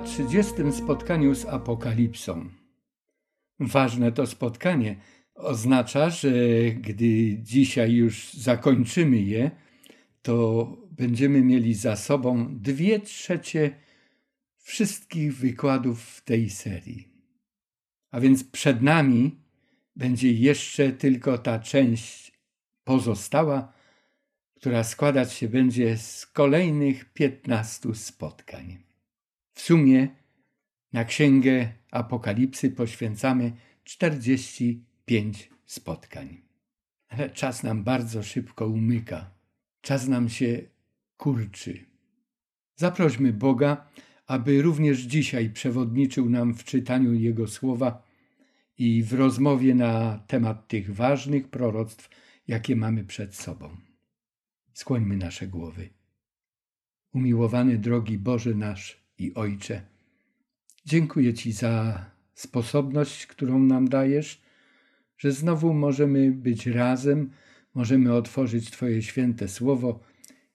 na 30. spotkaniu z Apokalipsą. Ważne to spotkanie oznacza, że gdy dzisiaj już zakończymy je, to będziemy mieli za sobą dwie trzecie wszystkich wykładów w tej serii. A więc przed nami będzie jeszcze tylko ta część pozostała, która składać się będzie z kolejnych piętnastu spotkań. W sumie na księgę Apokalipsy poświęcamy 45 spotkań. Ale czas nam bardzo szybko umyka. Czas nam się kurczy. Zaprośmy Boga, aby również dzisiaj przewodniczył nam w czytaniu Jego słowa i w rozmowie na temat tych ważnych proroctw, jakie mamy przed sobą. Skłońmy nasze głowy. Umiłowany drogi Boże nasz i Ojcze, dziękuję Ci za sposobność, którą nam dajesz, że znowu możemy być razem, możemy otworzyć Twoje święte słowo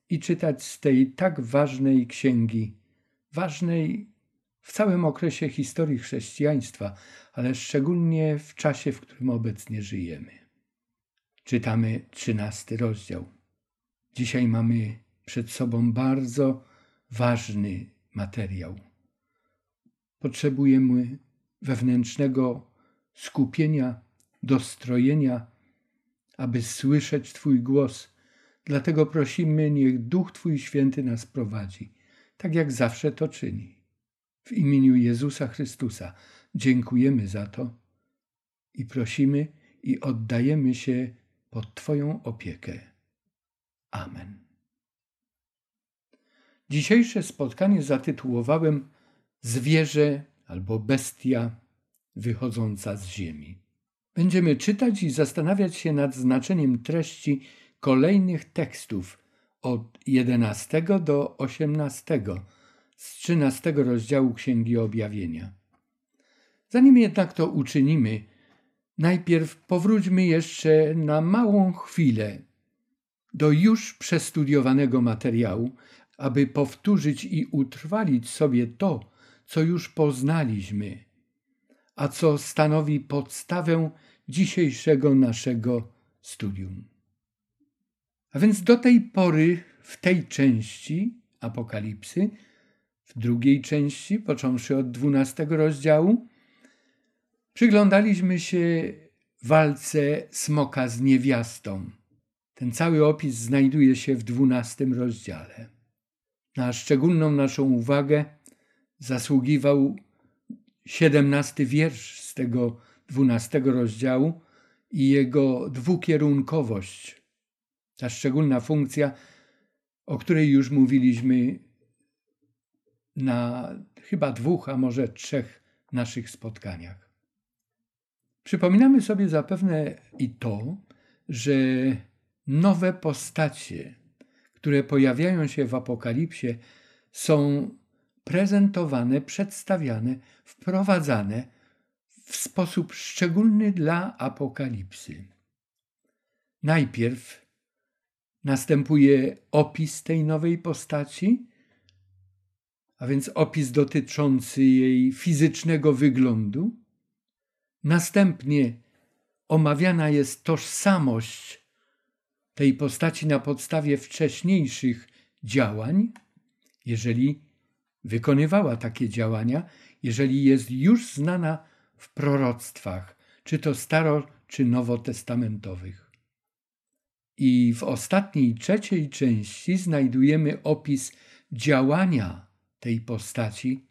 i czytać z tej tak ważnej księgi, ważnej w całym okresie historii chrześcijaństwa, ale szczególnie w czasie, w którym obecnie żyjemy. Czytamy trzynasty rozdział. Dzisiaj mamy przed sobą bardzo ważny materiał. Potrzebujemy wewnętrznego skupienia, dostrojenia, aby słyszeć Twój głos. Dlatego prosimy, niech Duch Twój Święty nas prowadzi, tak jak zawsze to czyni. W imieniu Jezusa Chrystusa dziękujemy za to i prosimy i oddajemy się pod Twoją opiekę. Amen. Dzisiejsze spotkanie zatytułowałem Zwierzę albo bestia wychodząca z ziemi. Będziemy czytać i zastanawiać się nad znaczeniem treści kolejnych tekstów od 11 do 18 z 13 rozdziału Księgi Objawienia. Zanim jednak to uczynimy, najpierw powróćmy jeszcze na małą chwilę do już przestudiowanego materiału, aby powtórzyć i utrwalić sobie to, co już poznaliśmy, a co stanowi podstawę dzisiejszego naszego studium. A więc do tej pory w tej części Apokalipsy, w drugiej części, począwszy od dwunastego rozdziału, przyglądaliśmy się walce smoka z niewiastą. Ten cały opis znajduje się w dwunastym rozdziale. Na szczególną naszą uwagę zasługiwał siedemnasty wiersz z tego dwunastego rozdziału i jego dwukierunkowość. Ta szczególna funkcja, o której już mówiliśmy na chyba dwóch, a może trzech naszych spotkaniach. Przypominamy sobie zapewne i to, że nowe postacie, które pojawiają się w Apokalipsie, są prezentowane, przedstawiane, wprowadzane w sposób szczególny dla Apokalipsy. Najpierw następuje opis tej nowej postaci, a więc opis dotyczący jej fizycznego wyglądu. Następnie omawiana jest tożsamość tej postaci na podstawie wcześniejszych działań, jeżeli wykonywała takie działania, jeżeli jest już znana w proroctwach, czy to staro, czy nowotestamentowych. I w ostatniej, trzeciej części znajdujemy opis działania tej postaci,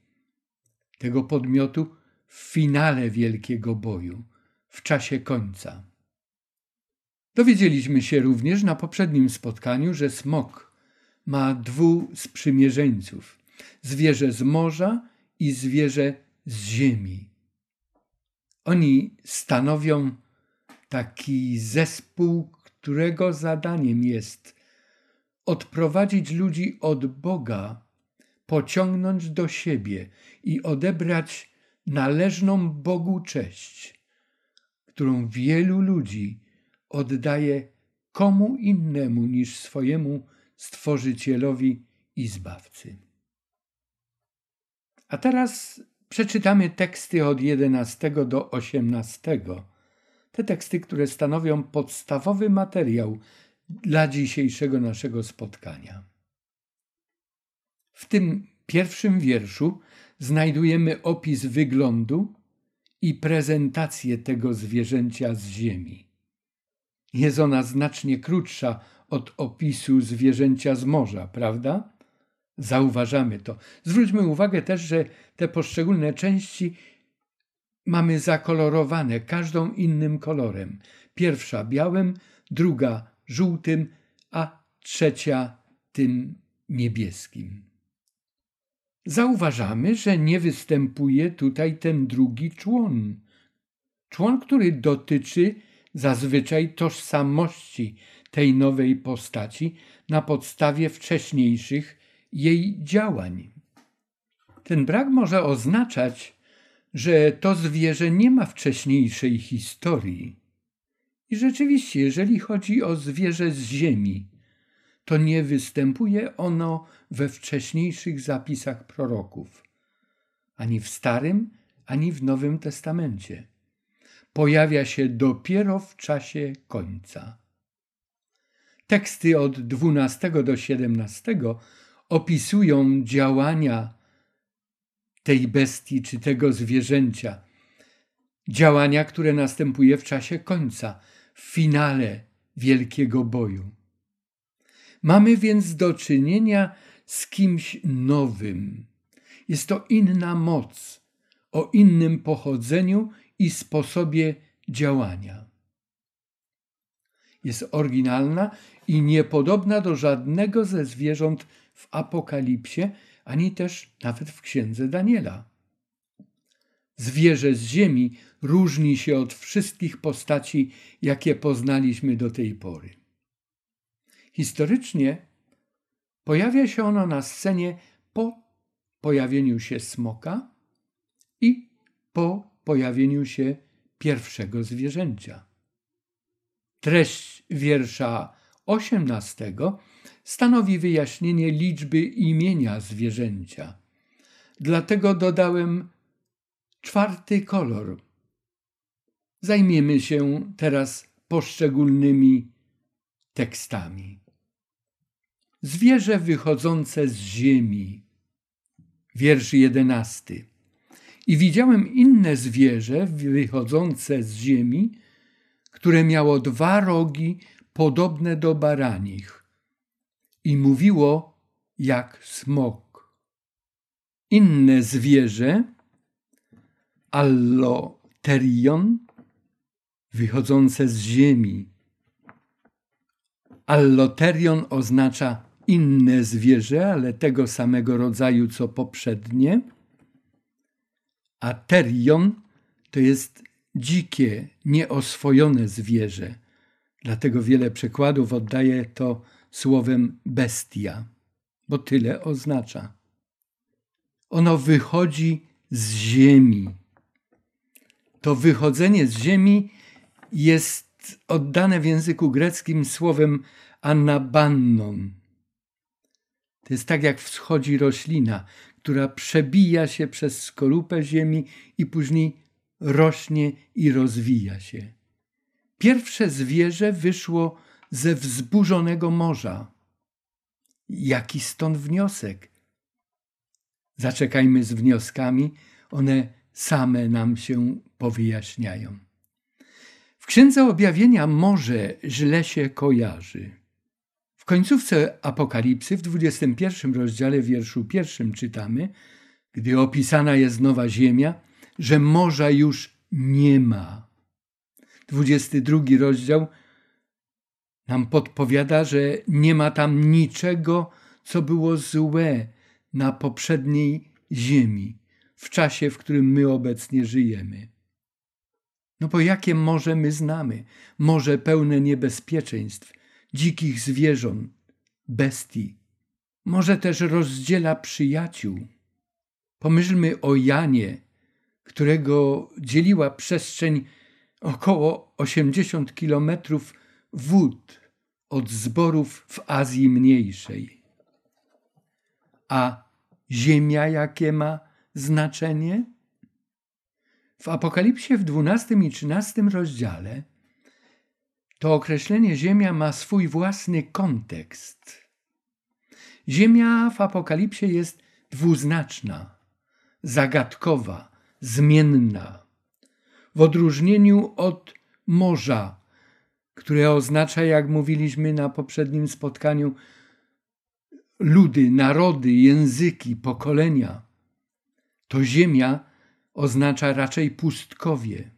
tego podmiotu w finale wielkiego boju, w czasie końca. Dowiedzieliśmy się również na poprzednim spotkaniu, że smok ma dwóch sprzymierzeńców: zwierzę z morza i zwierzę z ziemi. Oni stanowią taki zespół, którego zadaniem jest odprowadzić ludzi od Boga, pociągnąć do siebie i odebrać należną Bogu cześć, którą wielu ludzi oddaje komu innemu niż swojemu Stworzycielowi i Zbawcy. A teraz przeczytamy teksty od 11 do 18. Te teksty, które stanowią podstawowy materiał dla dzisiejszego naszego spotkania. W tym pierwszym wierszu znajdujemy opis wyglądu i prezentację tego zwierzęcia z ziemi. Jest ona znacznie krótsza od opisu zwierzęcia z morza, prawda? Zauważamy to. Zwróćmy uwagę też, że te poszczególne części mamy zakolorowane każdą innym kolorem. Pierwsza białym, druga żółtym, a trzecia tym niebieskim. Zauważamy, że nie występuje tutaj ten drugi człon. Człon, który dotyczy zazwyczaj tożsamości tej nowej postaci na podstawie wcześniejszych jej działań. Ten brak może oznaczać, że to zwierzę nie ma wcześniejszej historii. I rzeczywiście, jeżeli chodzi o zwierzę z ziemi, to nie występuje ono we wcześniejszych zapisach proroków, ani w Starym, ani w Nowym Testamencie. Pojawia się dopiero w czasie końca. Teksty od 12 do 17 opisują działania tej bestii czy tego zwierzęcia. Działania, które następuje w czasie końca, w finale wielkiego boju. Mamy więc do czynienia z kimś nowym. Jest to inna moc, o innym pochodzeniu i sposobie działania. Jest oryginalna i niepodobna do żadnego ze zwierząt w Apokalipsie, ani też nawet w księdze Daniela. Zwierzę z ziemi różni się od wszystkich postaci, jakie poznaliśmy do tej pory. Historycznie pojawia się ono na scenie po pojawieniu się smoka i po pojawieniu się pierwszego zwierzęcia. Treść wiersza osiemnastego stanowi wyjaśnienie liczby imienia zwierzęcia. Dlatego dodałem czwarty kolor. Zajmiemy się teraz poszczególnymi tekstami. Zwierzę wychodzące z ziemi. Wiersz jedenasty. I widziałem inne zwierzę wychodzące z ziemi, które miało dwa rogi podobne do baranich i mówiło jak smok. Inne zwierzę, alloterion, wychodzące z ziemi. Alloterion oznacza inne zwierzę, ale tego samego rodzaju co poprzednie. A terion to jest dzikie, nieoswojone zwierzę. Dlatego wiele przekładów oddaje to słowem bestia, bo tyle oznacza. Ono wychodzi z ziemi. To wychodzenie z ziemi jest oddane w języku greckim słowem anabannon. To jest tak, jak wschodzi roślina, która przebija się przez skorupę ziemi i później rośnie i rozwija się. Pierwsze zwierzę wyszło ze wzburzonego morza. Jaki stąd wniosek? Zaczekajmy z wnioskami, one same nam się powyjaśniają. W Księdze Objawienia morze źle się kojarzy. W końcówce Apokalipsy, w 21 rozdziale, wierszu pierwszym czytamy, gdy opisana jest nowa ziemia, że morza już nie ma. 22 rozdział nam podpowiada, że nie ma tam niczego, co było złe na poprzedniej ziemi, w czasie, w którym my obecnie żyjemy. No bo jakie morze my znamy? Morze pełne niebezpieczeństw, dzikich zwierząt, bestii. Może też rozdziela przyjaciół. Pomyślmy o Janie, którego dzieliła przestrzeń około 80 kilometrów wód od zborów w Azji Mniejszej. A ziemia jakie ma znaczenie? W Apokalipsie w 12 i 13 rozdziale to określenie Ziemia ma swój własny kontekst. Ziemia w Apokalipsie jest dwuznaczna, zagadkowa, zmienna. W odróżnieniu od morza, które oznacza, jak mówiliśmy na poprzednim spotkaniu, ludy, narody, języki, pokolenia, to ziemia oznacza raczej pustkowie.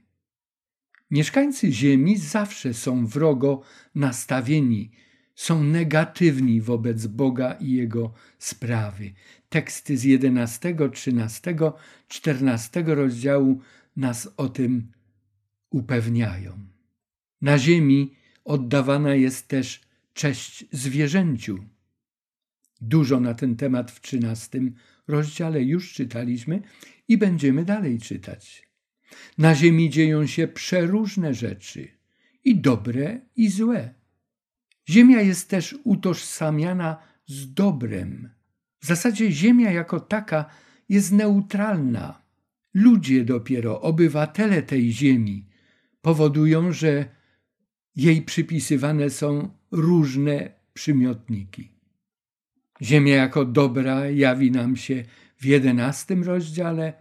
Mieszkańcy Ziemi zawsze są wrogo nastawieni, są negatywni wobec Boga i Jego sprawy. Teksty z 11, 13, 14 rozdziału nas o tym upewniają. Na Ziemi oddawana jest też cześć zwierzęciu. Dużo na ten temat w 13 rozdziale już czytaliśmy i będziemy dalej czytać. Na ziemi dzieją się przeróżne rzeczy, i dobre, i złe. Ziemia jest też utożsamiana z dobrem. W zasadzie Ziemia jako taka jest neutralna. Ludzie dopiero, obywatele tej Ziemi, powodują, że jej przypisywane są różne przymiotniki. Ziemia jako dobra jawi nam się w jedenastym rozdziale,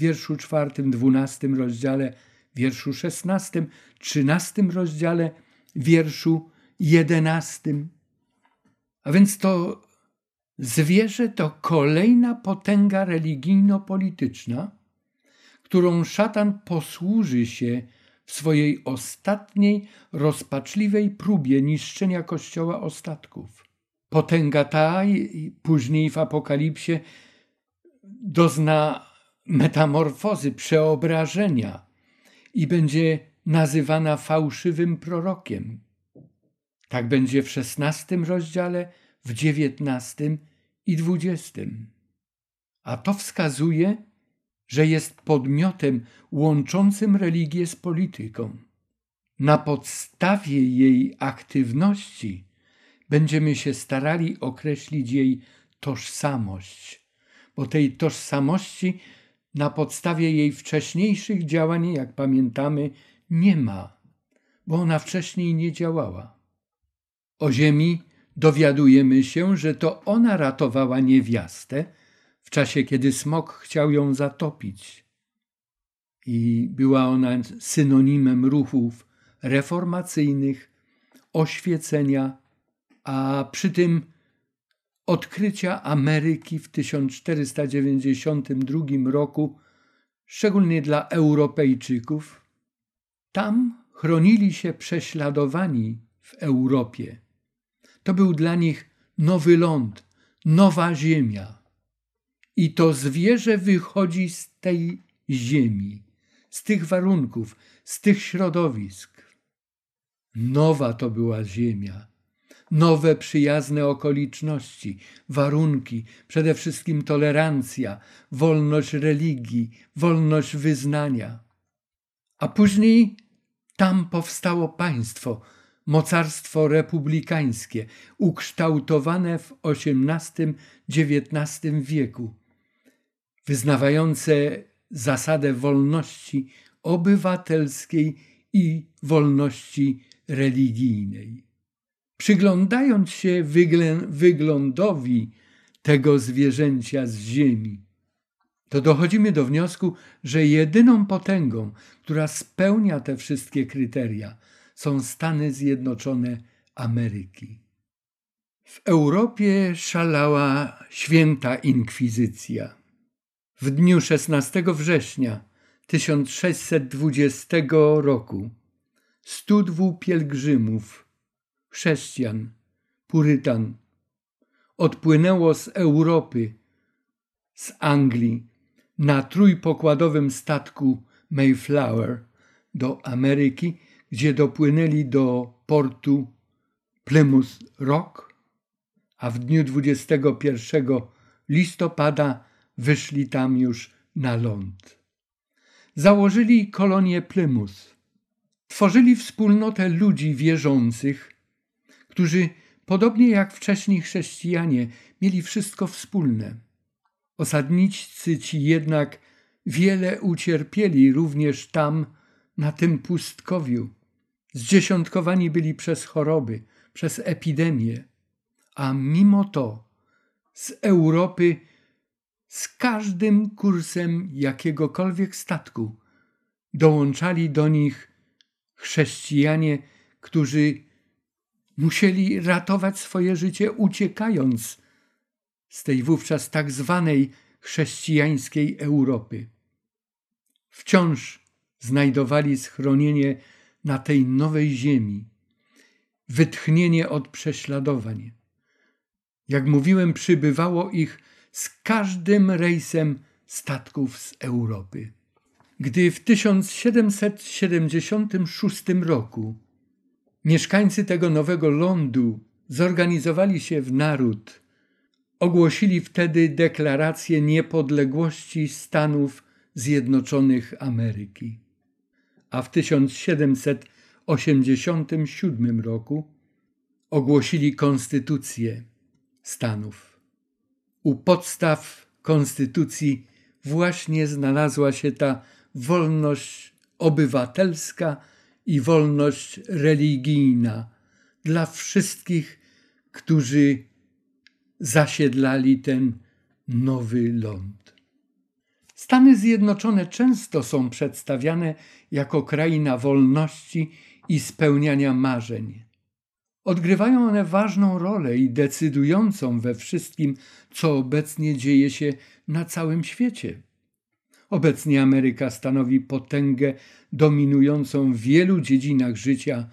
wierszu czwartym, dwunastym rozdziale, wierszu szesnastym, trzynastym rozdziale, wierszu jedenastym. A więc to zwierzę to kolejna potęga religijno-polityczna, którą szatan posłuży się w swojej ostatniej, rozpaczliwej próbie niszczenia Kościoła ostatków. Potęga ta później w Apokalipsie dozna metamorfozy, przeobrażenia i będzie nazywana fałszywym prorokiem. Tak będzie w szesnastym rozdziale, w dziewiętnastym i dwudziestym. A to wskazuje, że jest podmiotem łączącym religię z polityką. Na podstawie jej aktywności będziemy się starali określić jej tożsamość, bo tej tożsamości na podstawie jej wcześniejszych działań, jak pamiętamy, nie ma, bo ona wcześniej nie działała. O Ziemi dowiadujemy się, że to ona ratowała niewiastę w czasie, kiedy smok chciał ją zatopić. I była ona synonimem ruchów reformacyjnych, oświecenia, a przy tym odkrycia Ameryki w 1492 roku, szczególnie dla Europejczyków, tam chronili się prześladowani w Europie. To był dla nich nowy ląd, nowa ziemia. I to zwierzę wychodzi z tej ziemi, z tych warunków, z tych środowisk. Nowa to była ziemia nowe przyjazne okoliczności, warunki, przede wszystkim tolerancja, wolność religii, wolność wyznania. A później tam powstało państwo, mocarstwo republikańskie, ukształtowane w XVIII-XIX wieku, wyznawające zasadę wolności obywatelskiej i wolności religijnej. Przyglądając się wyglądowi tego zwierzęcia z ziemi, to dochodzimy do wniosku, że jedyną potęgą, która spełnia te wszystkie kryteria, są Stany Zjednoczone Ameryki. W Europie szalała święta inkwizycja. W dniu 16 września 1620 roku 102 pielgrzymów chrześcijan, purytan, odpłynęło z Europy, z Anglii na trójpokładowym statku Mayflower do Ameryki, gdzie dopłynęli do portu Plymouth Rock, a w dniu 21 listopada wyszli tam już na ląd. Założyli kolonię Plymouth. Tworzyli wspólnotę ludzi wierzących, którzy, podobnie jak wcześniej chrześcijanie, mieli wszystko wspólne. Osadnicy ci jednak wiele ucierpieli również tam, na tym pustkowiu. Zdziesiątkowani byli przez choroby, przez epidemie, a mimo to z Europy z każdym kursem jakiegokolwiek statku dołączali do nich chrześcijanie, którzy musieli ratować swoje życie uciekając z tej wówczas tak zwanej chrześcijańskiej Europy. Wciąż znajdowali schronienie na tej nowej ziemi, wytchnienie od prześladowań. Jak mówiłem, przybywało ich z każdym rejsem statków z Europy. Gdy w 1776 roku mieszkańcy tego nowego lądu zorganizowali się w naród, ogłosili wtedy deklarację niepodległości Stanów Zjednoczonych Ameryki. A w 1787 roku ogłosili konstytucję Stanów. U podstaw konstytucji właśnie znalazła się ta wolność obywatelska i wolność religijna dla wszystkich, którzy zasiedlali ten nowy ląd. Stany Zjednoczone często są przedstawiane jako kraina wolności i spełniania marzeń. Odgrywają one ważną rolę i decydującą we wszystkim, co obecnie dzieje się na całym świecie. Obecnie Ameryka stanowi potęgę dominującą w wielu dziedzinach życia.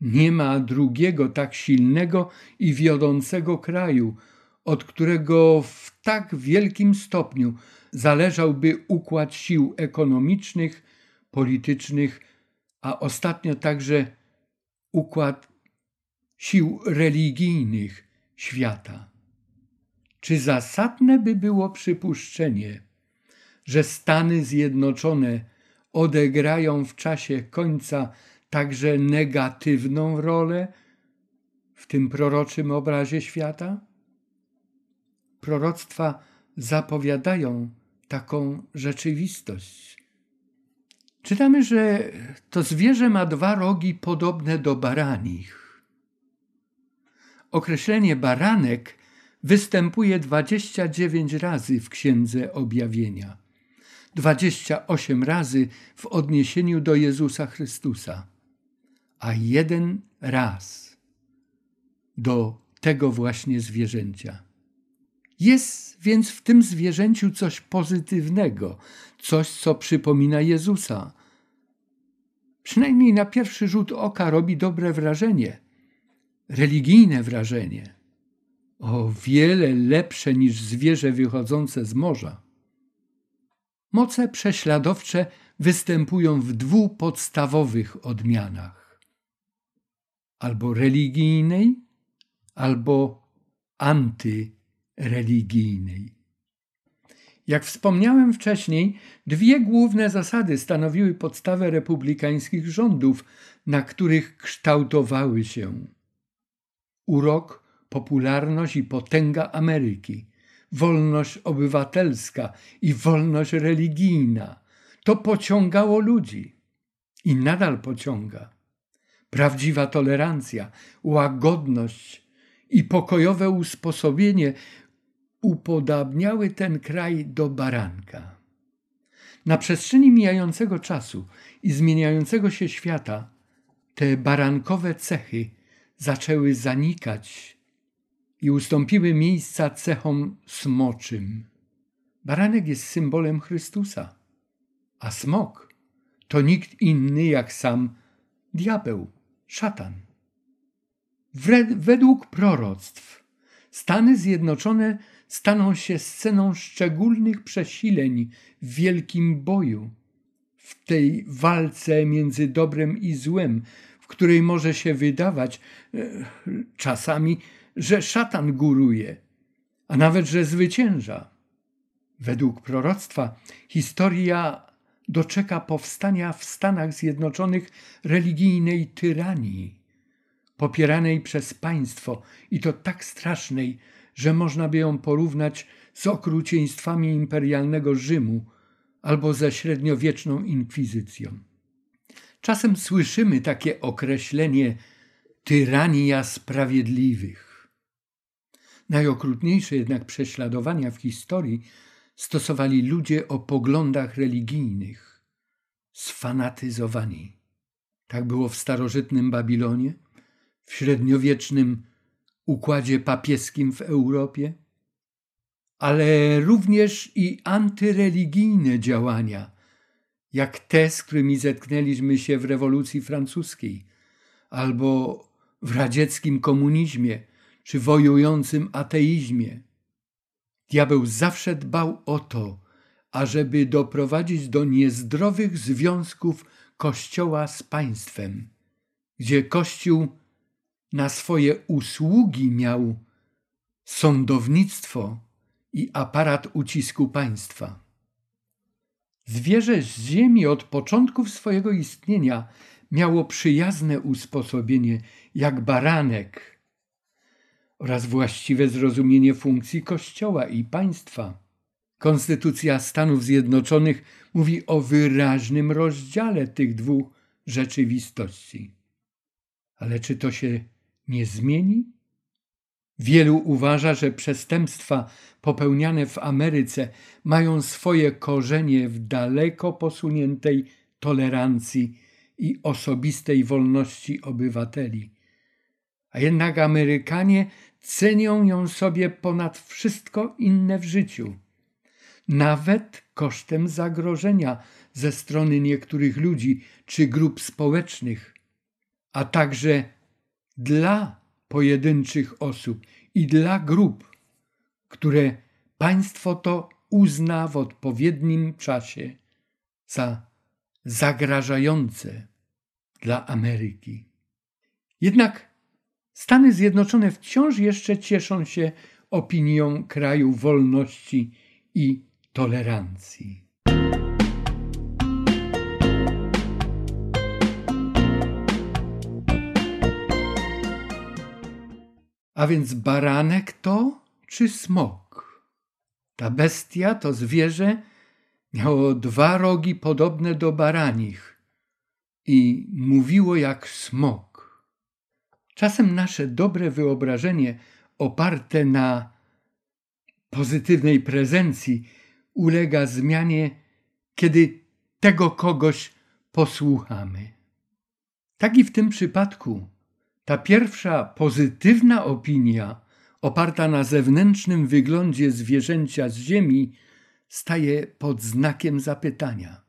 Nie ma drugiego tak silnego i wiodącego kraju, od którego w tak wielkim stopniu zależałby układ sił ekonomicznych, politycznych, a ostatnio także układ sił religijnych świata. Czy zasadne by było przypuszczenie, że Stany Zjednoczone odegrają w czasie końca także negatywną rolę w tym proroczym obrazie świata? Proroctwa zapowiadają taką rzeczywistość. Czytamy, że to zwierzę ma dwa rogi podobne do baranich. Określenie baranek występuje 29 razy w Księdze Objawienia. 28 razy w odniesieniu do Jezusa Chrystusa, a jeden raz do tego właśnie zwierzęcia. Jest więc w tym zwierzęciu coś pozytywnego, coś, co przypomina Jezusa. Przynajmniej na pierwszy rzut oka robi dobre wrażenie, religijne wrażenie, o wiele lepsze niż zwierzę wychodzące z morza. Moce prześladowcze występują w dwóch podstawowych odmianach: albo religijnej, albo antyreligijnej. Jak wspomniałem wcześniej, dwie główne zasady stanowiły podstawę republikańskich rządów, na których kształtowały się urok, popularność i potęga Ameryki wolność obywatelska i wolność religijna. To pociągało ludzi i nadal pociąga. Prawdziwa tolerancja, łagodność i pokojowe usposobienie upodabniały ten kraj do baranka. Na przestrzeni mijającego czasu i zmieniającego się świata, te barankowe cechy zaczęły zanikać i ustąpiły miejsca cechom smoczym. Baranek jest symbolem Chrystusa, a smok to nikt inny jak sam diabeł, szatan. Według proroctw Stany Zjednoczone staną się sceną szczególnych przesileń w wielkim boju, w tej walce między dobrem i złem, w której może się wydawać e, czasami, że szatan góruje, a nawet, że zwycięża. Według proroctwa historia doczeka powstania w Stanach Zjednoczonych religijnej tyranii, popieranej przez państwo i to tak strasznej, że można by ją porównać z okrucieństwami imperialnego Rzymu albo ze średniowieczną inkwizycją. Czasem słyszymy takie określenie tyrania sprawiedliwych. Najokrutniejsze jednak prześladowania w historii stosowali ludzie o poglądach religijnych, sfanatyzowani. Tak było w starożytnym Babilonie, w średniowiecznym układzie papieskim w Europie, ale również i antyreligijne działania, jak te, z którymi zetknęliśmy się w rewolucji francuskiej albo w radzieckim komunizmie czy wojującym ateizmie. Diabeł zawsze dbał o to, ażeby doprowadzić do niezdrowych związków Kościoła z państwem, gdzie Kościół na swoje usługi miał sądownictwo i aparat ucisku państwa. Zwierzę z ziemi od początków swojego istnienia miało przyjazne usposobienie jak baranek oraz właściwe zrozumienie funkcji Kościoła i państwa. Konstytucja Stanów Zjednoczonych mówi o wyraźnym rozdziale tych dwóch rzeczywistości. Ale czy to się nie zmieni? Wielu uważa, że przestępstwa popełniane w Ameryce mają swoje korzenie w daleko posuniętej tolerancji i osobistej wolności obywateli. A jednak Amerykanie cenią ją sobie ponad wszystko inne w życiu, nawet kosztem zagrożenia ze strony niektórych ludzi czy grup społecznych, a także dla pojedynczych osób i dla grup, które państwo to uzna w odpowiednim czasie za zagrażające dla Ameryki. Jednak Stany Zjednoczone wciąż jeszcze cieszą się opinią kraju wolności i tolerancji. A więc baranek to czy smok? Ta bestia, to zwierzę, miało dwa rogi podobne do baranich i mówiło jak smok. Czasem nasze dobre wyobrażenie oparte na pozytywnej prezencji ulega zmianie, kiedy tego kogoś posłuchamy. Tak i w tym przypadku ta pierwsza pozytywna opinia, oparta na zewnętrznym wyglądzie zwierzęcia z ziemi, staje pod znakiem zapytania.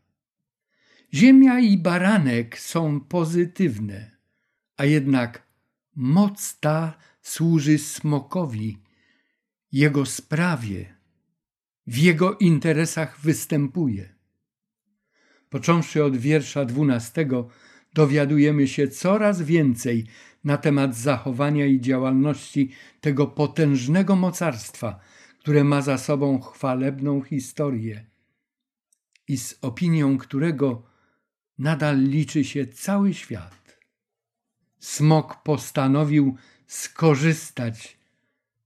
Ziemia i baranek są pozytywne, a jednak moc ta służy smokowi, jego sprawie, w jego interesach występuje. Począwszy od wiersza dwunastego, dowiadujemy się coraz więcej na temat zachowania i działalności tego potężnego mocarstwa, które ma za sobą chwalebną historię i z opinią którego nadal liczy się cały świat. Smok postanowił skorzystać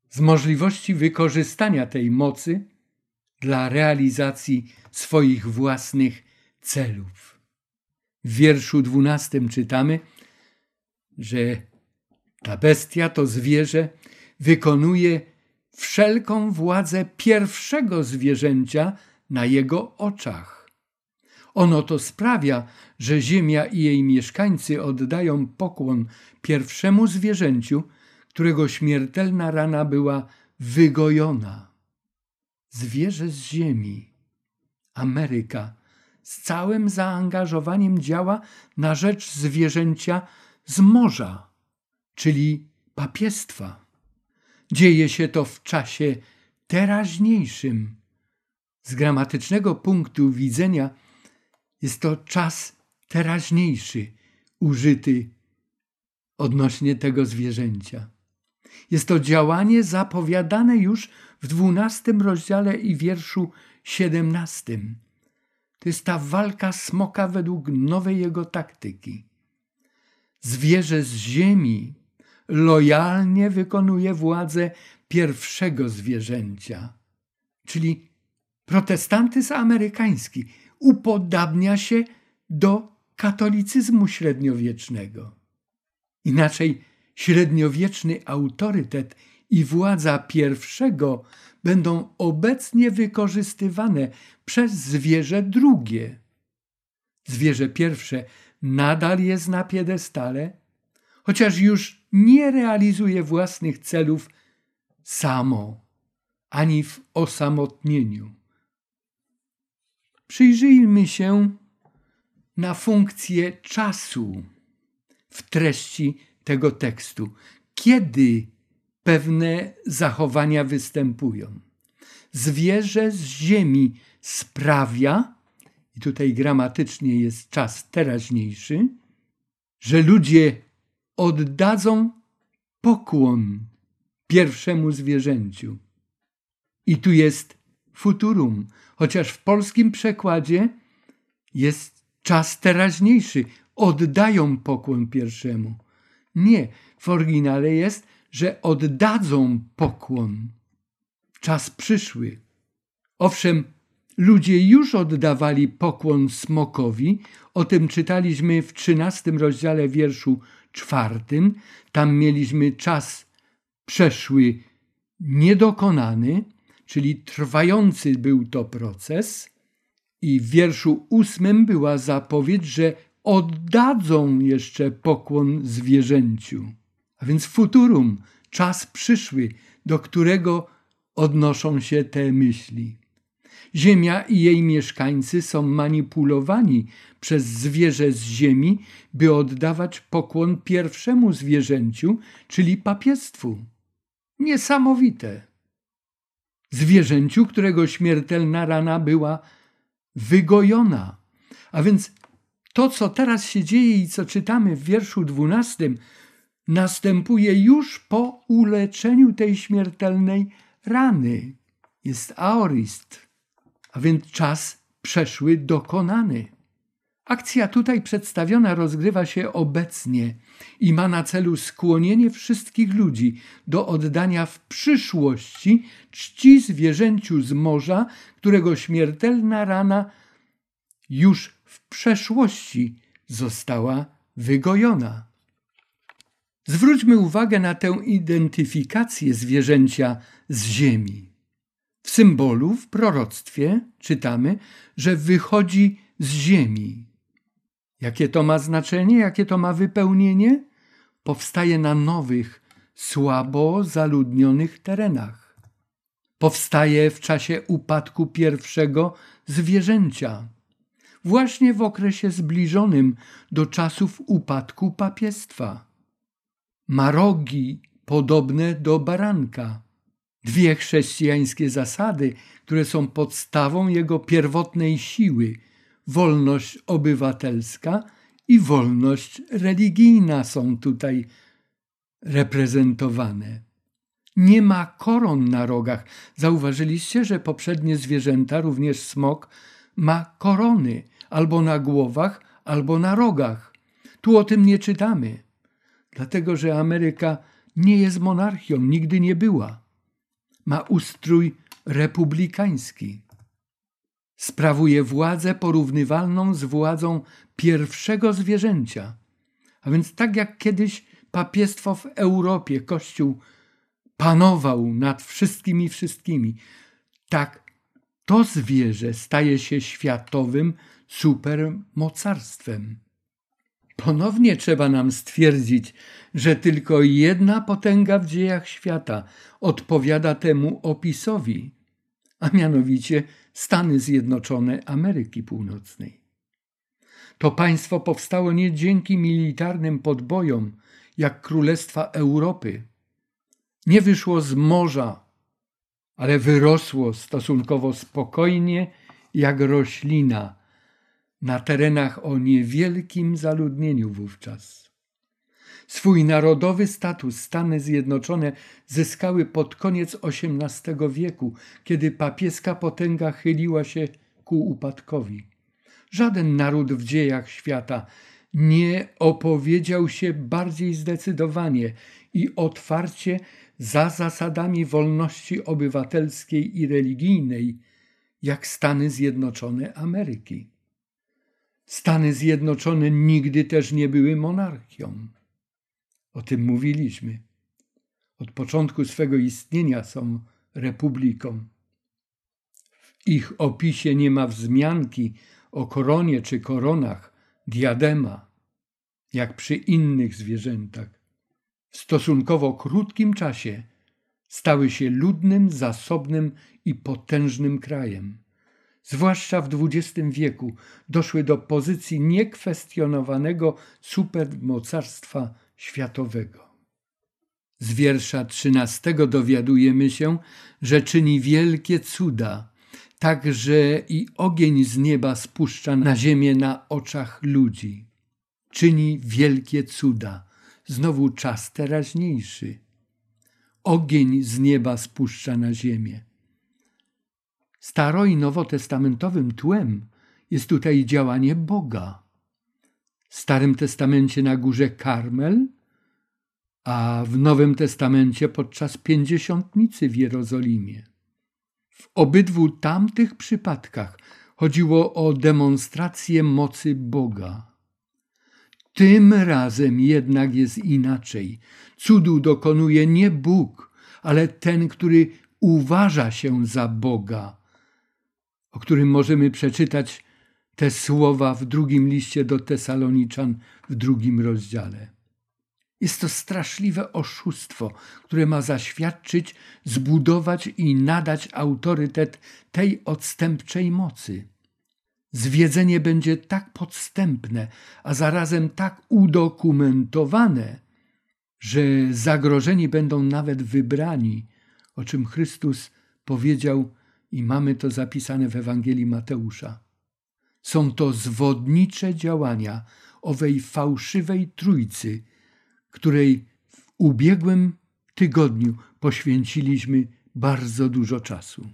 z możliwości wykorzystania tej mocy dla realizacji swoich własnych celów. W wierszu dwunastym czytamy, że ta bestia, to zwierzę, wykonuje wszelką władzę pierwszego zwierzęcia na jego oczach. Ono to sprawia, że ziemia i jej mieszkańcy oddają pokłon pierwszemu zwierzęciu, którego śmiertelna rana była wygojona. Zwierzę z ziemi, Ameryka, z całym zaangażowaniem działa na rzecz zwierzęcia z morza, czyli papiestwa. Dzieje się to w czasie teraźniejszym. Z gramatycznego punktu widzenia jest to czas teraźniejszy użyty odnośnie tego zwierzęcia. Jest to działanie zapowiadane już w dwunastym rozdziale i wierszu siedemnastym. To jest ta walka smoka według nowej jego taktyki. Zwierzę z ziemi lojalnie wykonuje władzę pierwszego zwierzęcia, czyli protestantyzm amerykański upodabnia się do katolicyzmu średniowiecznego. Inaczej średniowieczny autorytet i władza pierwszego będą obecnie wykorzystywane przez zwierzę drugie. Zwierzę pierwsze nadal jest na piedestale, chociaż już nie realizuje własnych celów samo, ani w osamotnieniu. Przyjrzyjmy się na funkcję czasu w treści tego tekstu. Kiedy pewne zachowania występują? Zwierzę z ziemi sprawia, i tutaj gramatycznie jest czas teraźniejszy, że ludzie oddadzą pokłon pierwszemu zwierzęciu. I tu jest futurum, chociaż w polskim przekładzie jest czas teraźniejszy. Oddają pokłon pierwszemu. Nie, w oryginale jest, że oddadzą pokłon. Czas przyszły. Owszem, ludzie już oddawali pokłon smokowi, o tym czytaliśmy w trzynastym rozdziale wierszu czwartym. Tam mieliśmy czas przeszły niedokonany, czyli trwający był to proces. I w wierszu ósmym była zapowiedź, że oddadzą jeszcze pokłon zwierzęciu. A więc futurum, czas przyszły, do którego odnoszą się te myśli. Ziemia i jej mieszkańcy są manipulowani przez zwierzę z ziemi, by oddawać pokłon pierwszemu zwierzęciu, czyli papiestwu. Niesamowite. Zwierzęciu, którego śmiertelna rana była wygojona. A więc to, co teraz się dzieje i co czytamy w wierszu dwunastym, następuje już po uleczeniu tej śmiertelnej rany. Jest aorist, a więc czas przeszły dokonany. Akcja tutaj przedstawiona rozgrywa się obecnie i ma na celu skłonienie wszystkich ludzi do oddania w przyszłości czci zwierzęciu z morza, którego śmiertelna rana już w przeszłości została wygojona. Zwróćmy uwagę na tę identyfikację zwierzęcia z ziemi. W symbolu, w proroctwie czytamy, że wychodzi z ziemi. Jakie to ma znaczenie, jakie to ma wypełnienie? Powstaje na nowych, słabo zaludnionych terenach. Powstaje w czasie upadku pierwszego zwierzęcia, właśnie w okresie zbliżonym do czasów upadku papiestwa. Ma rogi podobne do baranka. Dwie chrześcijańskie zasady, które są podstawą jego pierwotnej siły – wolność obywatelska i wolność religijna są tutaj reprezentowane. Nie ma koron na rogach. Zauważyliście, że poprzednie zwierzęta, również smok, ma korony albo na głowach, albo na rogach. Tu o tym nie czytamy, dlatego że Ameryka nie jest monarchią, nigdy nie była. Ma ustrój republikański sprawuje władzę porównywalną z władzą pierwszego zwierzęcia. A więc tak jak kiedyś papiestwo w Europie, Kościół panował nad wszystkimi wszystkimi, tak to zwierzę staje się światowym supermocarstwem. Ponownie trzeba nam stwierdzić, że tylko jedna potęga w dziejach świata odpowiada temu opisowi, a mianowicie Stany Zjednoczone Ameryki Północnej. To państwo powstało nie dzięki militarnym podbojom, jak Królestwa Europy. Nie wyszło z morza, ale wyrosło stosunkowo spokojnie, jak roślina, na terenach o niewielkim zaludnieniu wówczas. Swój narodowy status Stany Zjednoczone zyskały pod koniec XVIII wieku, kiedy papieska potęga chyliła się ku upadkowi. Żaden naród w dziejach świata nie opowiedział się bardziej zdecydowanie i otwarcie za zasadami wolności obywatelskiej i religijnej, jak Stany Zjednoczone Ameryki. Stany Zjednoczone nigdy też nie były monarchią. O tym mówiliśmy. Od początku swego istnienia są republiką. W ich opisie nie ma wzmianki o koronie czy koronach, diadema, jak przy innych zwierzętach. W stosunkowo krótkim czasie stały się ludnym, zasobnym i potężnym krajem. Zwłaszcza w XX wieku doszły do pozycji niekwestionowanego supermocarstwa światowego. Z wiersza trzynastego dowiadujemy się, że czyni wielkie cuda, tak że i ogień z nieba spuszcza na ziemię na oczach ludzi. Czyni wielkie cuda. Znowu czas teraźniejszy. Ogień z nieba spuszcza na ziemię. Staro- i nowotestamentowym tłem jest tutaj działanie Boga. Starym Testamencie na górze Karmel, a w Nowym Testamencie podczas pięćdziesiątnicy w Jerozolimie. W obydwu tamtych przypadkach chodziło o demonstrację mocy Boga. Tym razem jednak jest inaczej. Cudu dokonuje nie Bóg, ale ten, który uważa się za Boga, o którym możemy przeczytać te słowa w drugim liście do Tesaloniczan w drugim rozdziale. Jest to straszliwe oszustwo, które ma zaświadczyć, zbudować i nadać autorytet tej odstępczej mocy. Zwiedzenie będzie tak podstępne, a zarazem tak udokumentowane, że zagrożeni będą nawet wybrani, o czym Chrystus powiedział i mamy to zapisane w Ewangelii Mateusza. Są to zwodnicze działania owej fałszywej trójcy, której w ubiegłym tygodniu poświęciliśmy bardzo dużo czasu.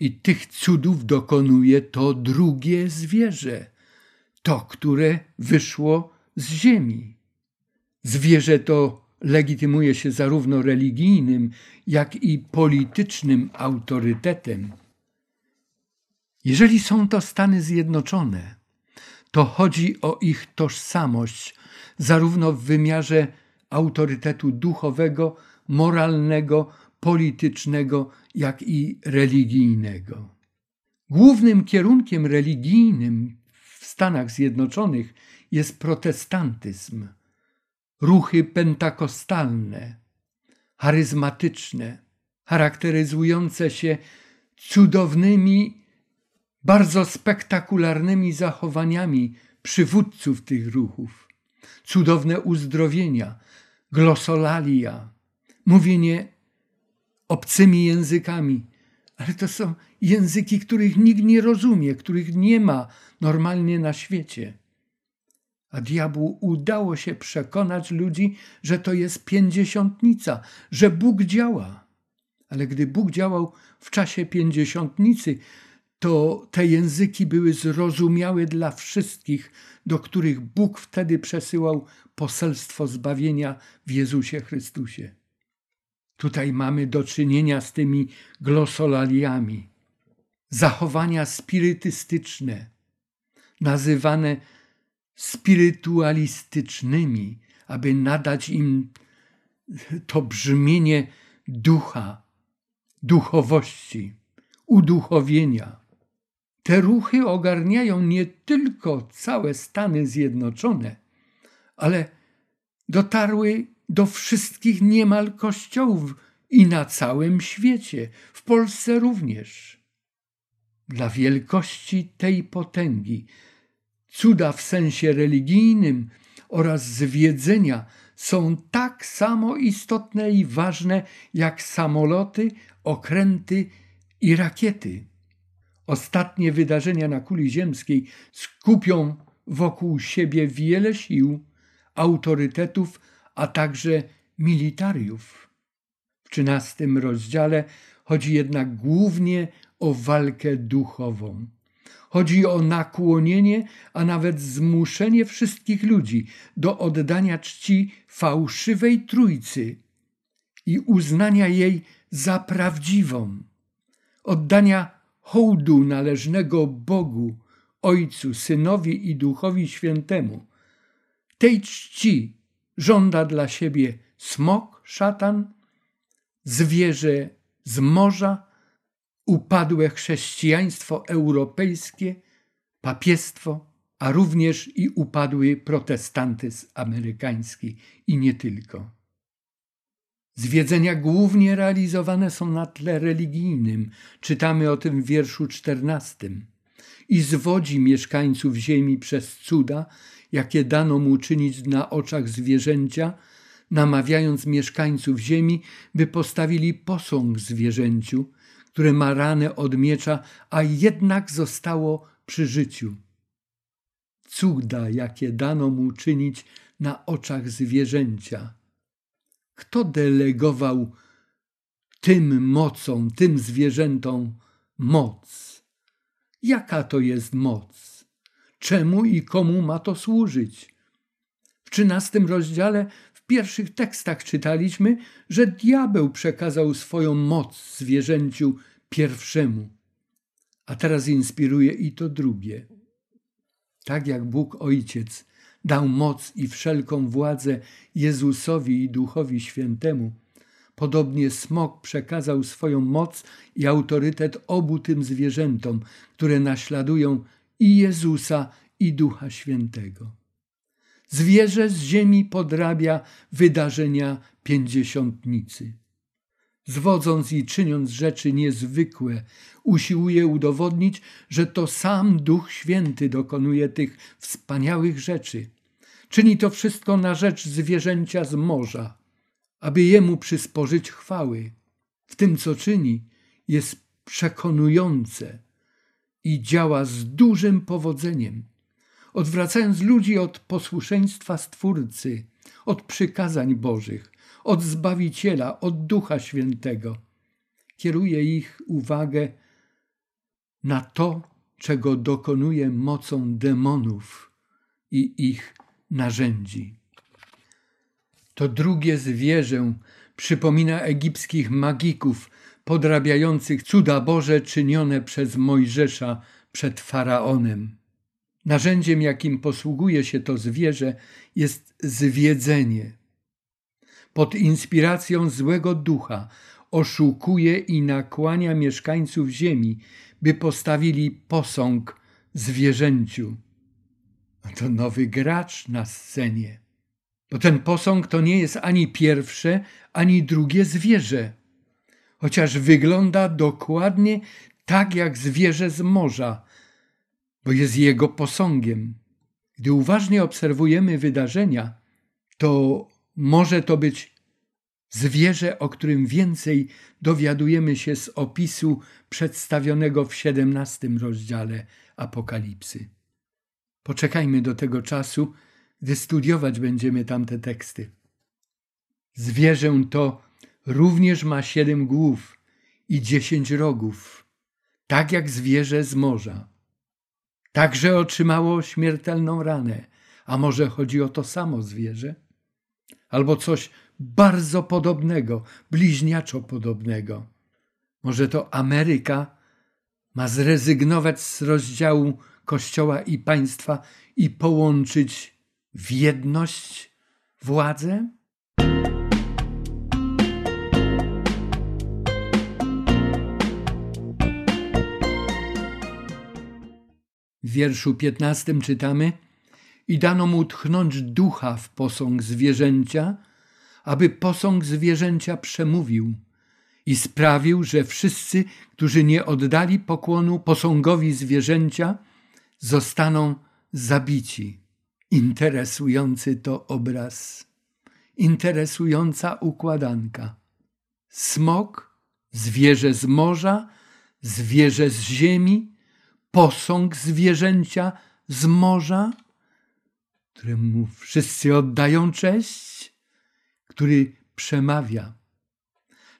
I tych cudów dokonuje to drugie zwierzę, to, które wyszło z ziemi. Zwierzę to legitymuje się zarówno religijnym, jak i politycznym autorytetem. Jeżeli są to Stany Zjednoczone, to chodzi o ich tożsamość, zarówno w wymiarze autorytetu duchowego, moralnego, politycznego, jak i religijnego. Głównym kierunkiem religijnym w Stanach Zjednoczonych jest protestantyzm, ruchy pentakostalne, charyzmatyczne, charakteryzujące się cudownymi, bardzo spektakularnymi zachowaniami przywódców tych ruchów, cudowne uzdrowienia, glosolalia, mówienie obcymi językami, ale to są języki, których nikt nie rozumie, których nie ma normalnie na świecie. A diabłu udało się przekonać ludzi, że to jest pięćdziesiątnica, że Bóg działa. Ale gdy Bóg działał w czasie pięćdziesiątnicy, to te języki były zrozumiałe dla wszystkich, do których Bóg wtedy przesyłał poselstwo zbawienia w Jezusie Chrystusie. Tutaj mamy do czynienia z tymi glosolaliami. Zachowania spirytystyczne, nazywane spirytualistycznymi, aby nadać im to brzmienie ducha, duchowości, uduchowienia. Te ruchy ogarniają nie tylko całe Stany Zjednoczone, ale dotarły do wszystkich niemal kościołów i na całym świecie, w Polsce również. Dla wielkości tej potęgi, cuda w sensie religijnym oraz zwiedzenia są tak samo istotne i ważne jak samoloty, okręty i rakiety. Ostatnie wydarzenia na kuli ziemskiej skupią wokół siebie wiele sił, autorytetów, a także militariów. W trzynastym rozdziale chodzi jednak głównie o walkę duchową. Chodzi o nakłonienie, a nawet zmuszenie wszystkich ludzi do oddania czci fałszywej trójcy i uznania jej za prawdziwą, oddania hołdu należnego Bogu, Ojcu, Synowi i Duchowi Świętemu. Tej czci żąda dla siebie smok, szatan, zwierzę z morza, upadłe chrześcijaństwo europejskie, papiestwo, a również i upadły protestantyzm amerykański i nie tylko. Zwiedzenia głównie realizowane są na tle religijnym. Czytamy o tym w wierszu czternastym. I zwodzi mieszkańców ziemi przez cuda, jakie dano mu czynić na oczach zwierzęcia, namawiając mieszkańców ziemi, by postawili posąg zwierzęciu, które ma ranę od miecza, a jednak zostało przy życiu. Cuda, jakie dano mu czynić na oczach zwierzęcia. Kto delegował tym mocą, tym zwierzętom moc? Jaka to jest moc? Czemu i komu ma to służyć? W trzynastym rozdziale, w pierwszych tekstach czytaliśmy, że diabeł przekazał swoją moc zwierzęciu pierwszemu, a teraz inspiruje i to drugie. Tak jak Bóg Ojciec dał moc i wszelką władzę Jezusowi i Duchowi Świętemu, podobnie smok przekazał swoją moc i autorytet obu tym zwierzętom, które naśladują i Jezusa, i Ducha Świętego. Zwierzę z ziemi podrabia wydarzenia pięćdziesiątnicy. Zwodząc i czyniąc rzeczy niezwykłe, usiłuje udowodnić, że to sam Duch Święty dokonuje tych wspaniałych rzeczy. Czyni to wszystko na rzecz zwierzęcia z morza, aby Jemu przysporzyć chwały. W tym, co czyni, jest przekonujące i działa z dużym powodzeniem, odwracając ludzi od posłuszeństwa Stwórcy, od przykazań Bożych, od Zbawiciela, od Ducha Świętego. Kieruje ich uwagę na to, czego dokonuje mocą demonów i ich narzędzi. To drugie zwierzę przypomina egipskich magików podrabiających cuda Boże czynione przez Mojżesza przed faraonem. Narzędziem, jakim posługuje się to zwierzę, jest zwiedzenie. Pod inspiracją złego ducha oszukuje i nakłania mieszkańców ziemi, by postawili posąg zwierzęciu. To nowy gracz na scenie. Bo ten posąg to nie jest ani pierwsze, ani drugie zwierzę. Chociaż wygląda dokładnie tak jak zwierzę z morza, bo jest jego posągiem. Gdy uważnie obserwujemy wydarzenia, to może to być zwierzę, o którym więcej dowiadujemy się z opisu przedstawionego w XVII rozdziale Apokalipsy. Poczekajmy do tego czasu, gdy studiować będziemy tamte teksty. Zwierzę to również ma siedem głów i dziesięć rogów, tak jak zwierzę z morza. Także otrzymało śmiertelną ranę, a może chodzi o to samo zwierzę? Albo coś bardzo podobnego, bliźniaczo podobnego. Może to Ameryka ma zrezygnować z rozdziału Kościoła i państwa i połączyć w jedność władzę? W wierszu piętnastym czytamy i dano mu tchnąć ducha w posąg zwierzęcia, aby posąg zwierzęcia przemówił i sprawił, że wszyscy, którzy nie oddali pokłonu posągowi zwierzęcia, zostaną zabici. Interesujący to obraz, interesująca układanka. Smok, zwierzę z morza, zwierzę z ziemi, posąg zwierzęcia z morza, któremu wszyscy oddają cześć, który przemawia.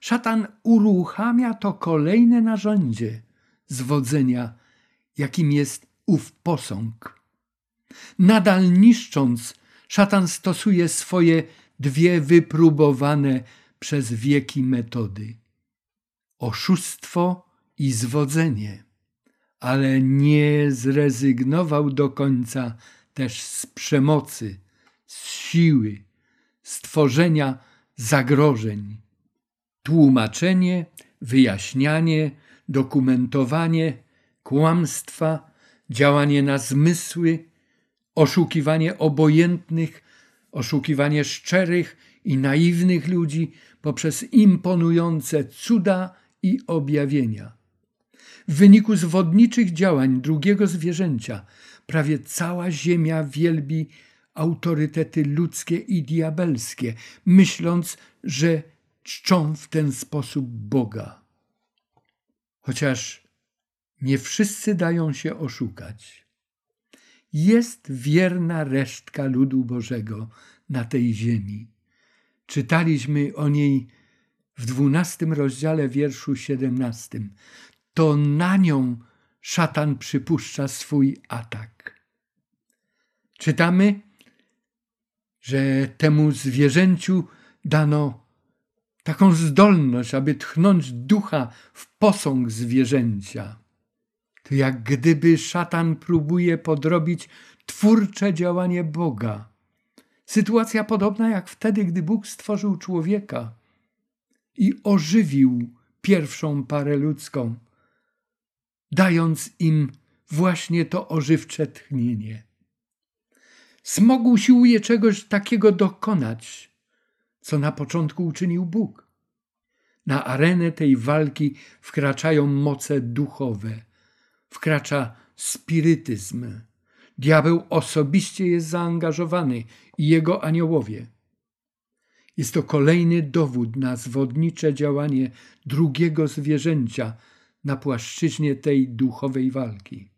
Szatan uruchamia to kolejne narzędzie zwodzenia, jakim jest ów posąg. Nadal niszcząc, szatan stosuje swoje dwie wypróbowane przez wieki metody: oszustwo i zwodzenie, ale nie zrezygnował do końca też z przemocy, z siły, stworzenia zagrożeń. Tłumaczenie, wyjaśnianie, dokumentowanie kłamstwa, działanie na zmysły, oszukiwanie obojętnych, oszukiwanie szczerych i naiwnych ludzi poprzez imponujące cuda i objawienia. W wyniku zwodniczych działań drugiego zwierzęcia prawie cała ziemia wielbi autorytety ludzkie i diabelskie, myśląc, że czczą w ten sposób Boga. Chociaż nie wszyscy dają się oszukać. Jest wierna resztka ludu Bożego na tej ziemi. Czytaliśmy o niej w dwunastym rozdziale wierszu siedemnastym. To na nią szatan przypuszcza swój atak. Czytamy, że temu zwierzęciu dano taką zdolność, aby tchnąć ducha w posąg zwierzęcia. To jak gdyby szatan próbuje podrobić twórcze działanie Boga. Sytuacja podobna jak wtedy, gdy Bóg stworzył człowieka i ożywił pierwszą parę ludzką, dając im właśnie to ożywcze tchnienie. Smog usiłuje czegoś takiego dokonać, co na początku uczynił Bóg. Na arenę tej walki wkraczają moce duchowe, wkracza spirytyzm. Diabeł osobiście jest zaangażowany i jego aniołowie. Jest to kolejny dowód na zwodnicze działanie drugiego zwierzęcia na płaszczyźnie tej duchowej walki.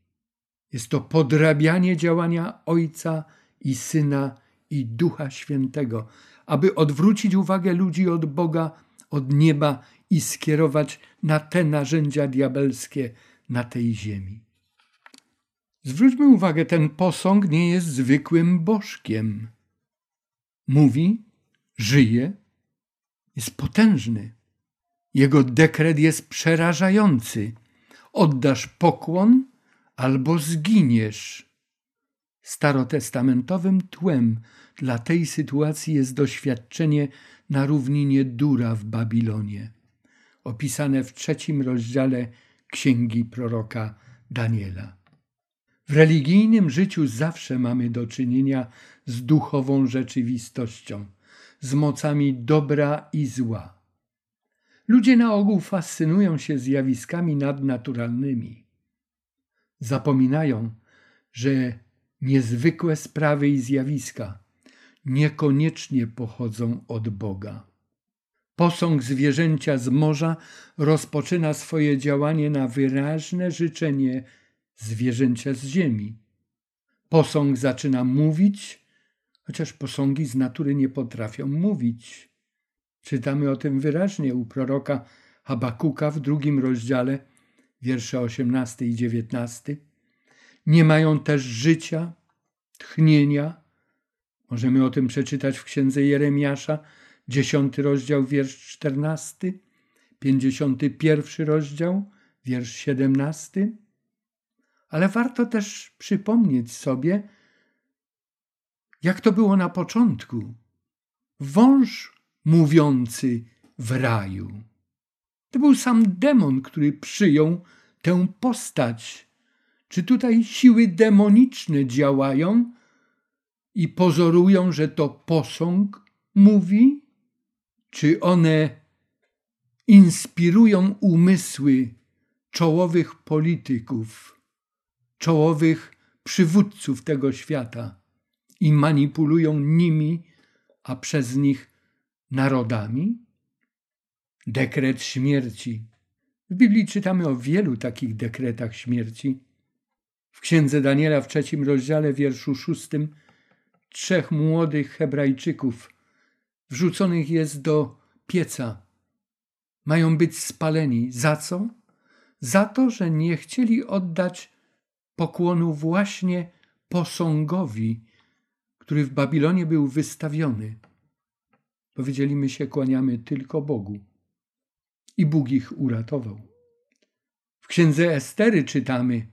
Jest to podrabianie działania Ojca i Syna i Ducha Świętego, aby odwrócić uwagę ludzi od Boga, od nieba i skierować na te narzędzia diabelskie na tej ziemi. Zwróćmy uwagę, ten posąg nie jest zwykłym bożkiem. Mówi, żyje, jest potężny. Jego dekret jest przerażający. Oddasz pokłon albo zginiesz. Starotestamentowym tłem dla tej sytuacji jest doświadczenie na równinie Dura w Babilonie, opisane w trzecim rozdziale księgi proroka Daniela. W religijnym życiu zawsze mamy do czynienia z duchową rzeczywistością, z mocami dobra i zła. Ludzie na ogół fascynują się zjawiskami nadnaturalnymi. Zapominają, że niezwykłe sprawy i zjawiska niekoniecznie pochodzą od Boga. Posąg zwierzęcia z morza rozpoczyna swoje działanie na wyraźne życzenie zwierzęcia z ziemi. Posąg zaczyna mówić, chociaż posągi z natury nie potrafią mówić. Czytamy o tym wyraźnie u proroka Habakuka w drugim rozdziale, wiersze 18 i 19. Nie mają też życia, tchnienia. Możemy o tym przeczytać w księdze Jeremiasza, dziesiąty rozdział, wiersz czternasty, pięćdziesiąty pierwszy rozdział, wiersz siedemnasty. Ale warto też przypomnieć sobie, jak to było na początku. Wąż mówiący w raju. To był sam demon, który przyjął tę postać. Czy tutaj siły demoniczne działają i pozorują, że to posąg mówi? Czy one inspirują umysły czołowych polityków, czołowych przywódców tego świata i manipulują nimi, a przez nich narodami? Dekret śmierci. W Biblii czytamy o wielu takich dekretach śmierci. W księdze Daniela w trzecim rozdziale, wierszu szóstym, trzech młodych Hebrajczyków wrzuconych jest do pieca. Mają być spaleni. Za co? Za to, że nie chcieli oddać pokłonu właśnie posągowi, który w Babilonie był wystawiony. Powiedzieli, my się kłaniamy tylko Bogu. I Bóg ich uratował. W księdze Estery czytamy,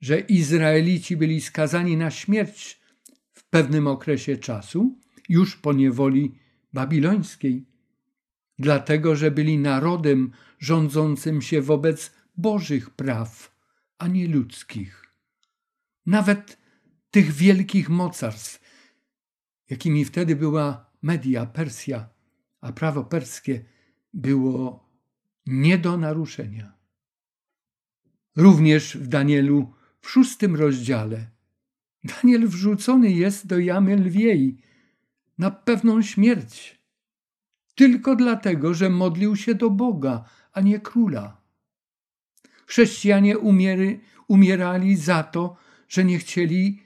że Izraelici byli skazani na śmierć w pewnym okresie czasu, już po niewoli babilońskiej, dlatego że byli narodem rządzącym się wobec Bożych praw, a nie ludzkich. Nawet tych wielkich mocarstw, jakimi wtedy była Media, Persja, a prawo perskie było nie do naruszenia. Również w Danielu w szóstym rozdziale Daniel wrzucony jest do jamy lwiej na pewną śmierć. Tylko dlatego, że modlił się do Boga, a nie króla. Chrześcijanie umiery, umierali za to, że nie chcieli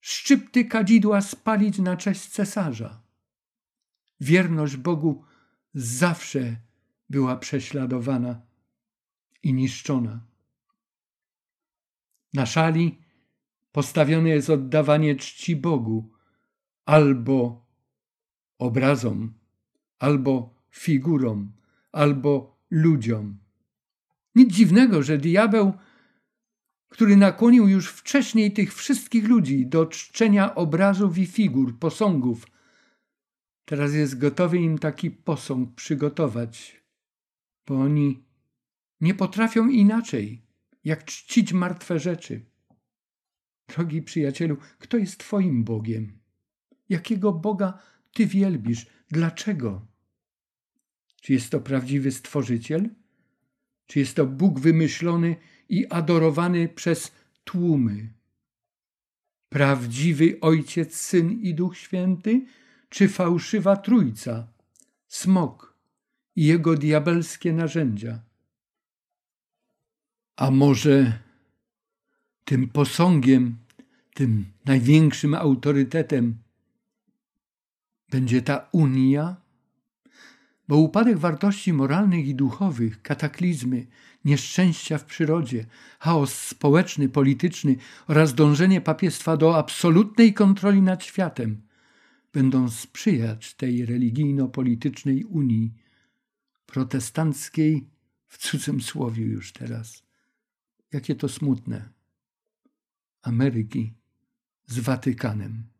szczypty kadzidła spalić na cześć cesarza. Wierność Bogu zawsze była prześladowana i niszczona. Na szali postawione jest oddawanie czci Bogu albo obrazom, albo figurom, albo ludziom. Nic dziwnego, że diabeł, który nakłonił już wcześniej tych wszystkich ludzi do czczenia obrazów i figur, posągów, teraz jest gotowy im taki posąg przygotować, bo oni nie potrafią inaczej, jak czcić martwe rzeczy. Drogi przyjacielu, kto jest Twoim Bogiem? Jakiego Boga Ty wielbisz? Dlaczego? Czy jest to prawdziwy Stworzyciel? Czy jest to Bóg wymyślony i adorowany przez tłumy? Prawdziwy Ojciec, Syn i Duch Święty, czy fałszywa Trójca, smok i jego diabelskie narzędzia? A może tym posągiem, tym największym autorytetem będzie ta unia? Bo upadek wartości moralnych i duchowych, kataklizmy, nieszczęścia w przyrodzie, chaos społeczny, polityczny oraz dążenie papiestwa do absolutnej kontroli nad światem będą sprzyjać tej religijno-politycznej unii protestanckiej w cudzym słowie już teraz. Jakie to smutne. Ameryki z Watykanem.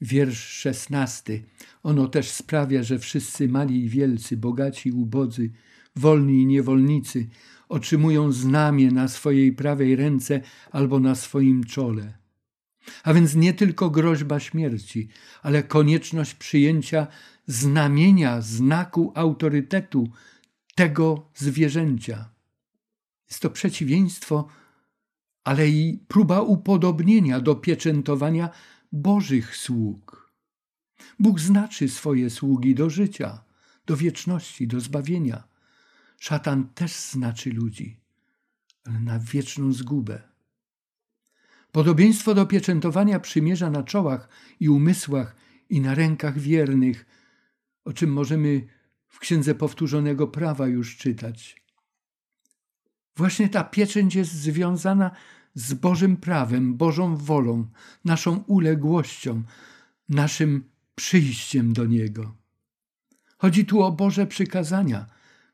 Wiersz szesnasty. Ono też sprawia, że wszyscy mali i wielcy, bogaci i ubodzy, wolni i niewolnicy otrzymują znamię na swojej prawej ręce albo na swoim czole. A więc nie tylko groźba śmierci, ale konieczność przyjęcia znamienia, znaku autorytetu tego zwierzęcia. Jest to przeciwieństwo ale i próba upodobnienia do pieczętowania Bożych sług. Bóg znaczy swoje sługi do życia, do wieczności, do zbawienia. Szatan też znaczy ludzi, ale na wieczną zgubę. Podobieństwo do pieczętowania przymierza na czołach i umysłach i na rękach wiernych, o czym możemy w Księdze Powtórzonego Prawa już czytać. Właśnie ta pieczęć jest związana z Bożym prawem, Bożą wolą, naszą uległością, naszym przyjściem do Niego. Chodzi tu o Boże przykazania,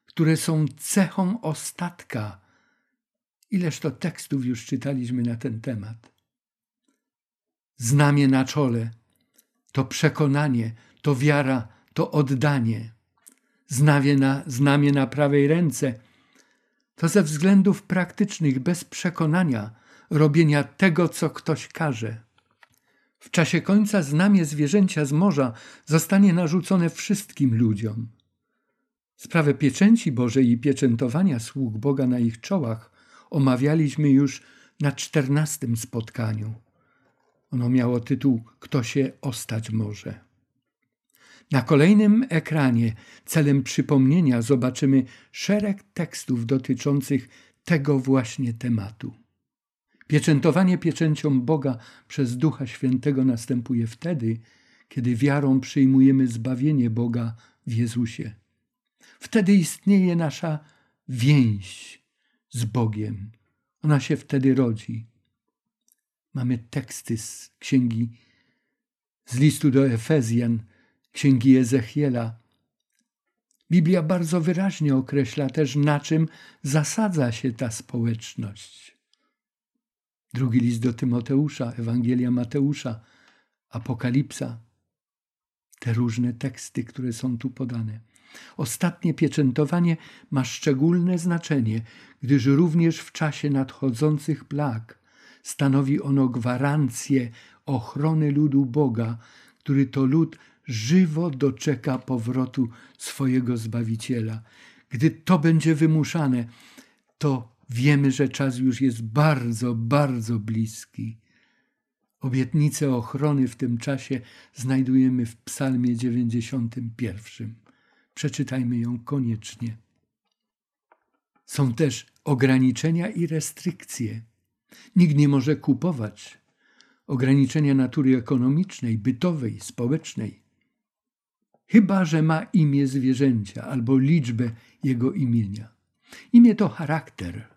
które są cechą ostatka. Ileż to tekstów już czytaliśmy na ten temat. Znamie na czole to przekonanie, to wiara, to oddanie. Znamie na, znamie na prawej ręce to ze względów praktycznych, bez przekonania, robienia tego, co ktoś każe. W czasie końca znamie zwierzęcia z morza zostanie narzucone wszystkim ludziom. Sprawę pieczęci Bożej i pieczętowania sług Boga na ich czołach omawialiśmy już na czternastym spotkaniu. Ono miało tytuł Kto się ostać może. Na kolejnym ekranie celem przypomnienia zobaczymy szereg tekstów dotyczących tego właśnie tematu. Pieczętowanie pieczęcią Boga przez Ducha Świętego następuje wtedy, kiedy wiarą przyjmujemy zbawienie Boga w Jezusie. Wtedy istnieje nasza więź z Bogiem, Ona się wtedy rodzi. Mamy teksty z księgi, z listu do Efezjan, księgi Ezechiela. Biblia bardzo wyraźnie określa też, na czym zasadza się ta społeczność. Drugi list do Tymoteusza, Ewangelia Mateusza, Apokalipsa. Te różne teksty, które są tu podane. Ostatnie pieczętowanie ma szczególne znaczenie, gdyż również w czasie nadchodzących plag stanowi ono gwarancję ochrony ludu Boga, który to lud żywo doczeka powrotu swojego Zbawiciela. Gdy to będzie wymuszane, to wiemy, że czas już jest bardzo, bardzo bliski. Obietnicę ochrony w tym czasie znajdujemy w Psalmie 91. Przeczytajmy ją koniecznie. Są też ograniczenia i restrykcje. Nikt nie może kupować. Ograniczenia natury ekonomicznej, bytowej, społecznej. Chyba, że ma imię zwierzęcia albo liczbę jego imienia. Imię to charakter.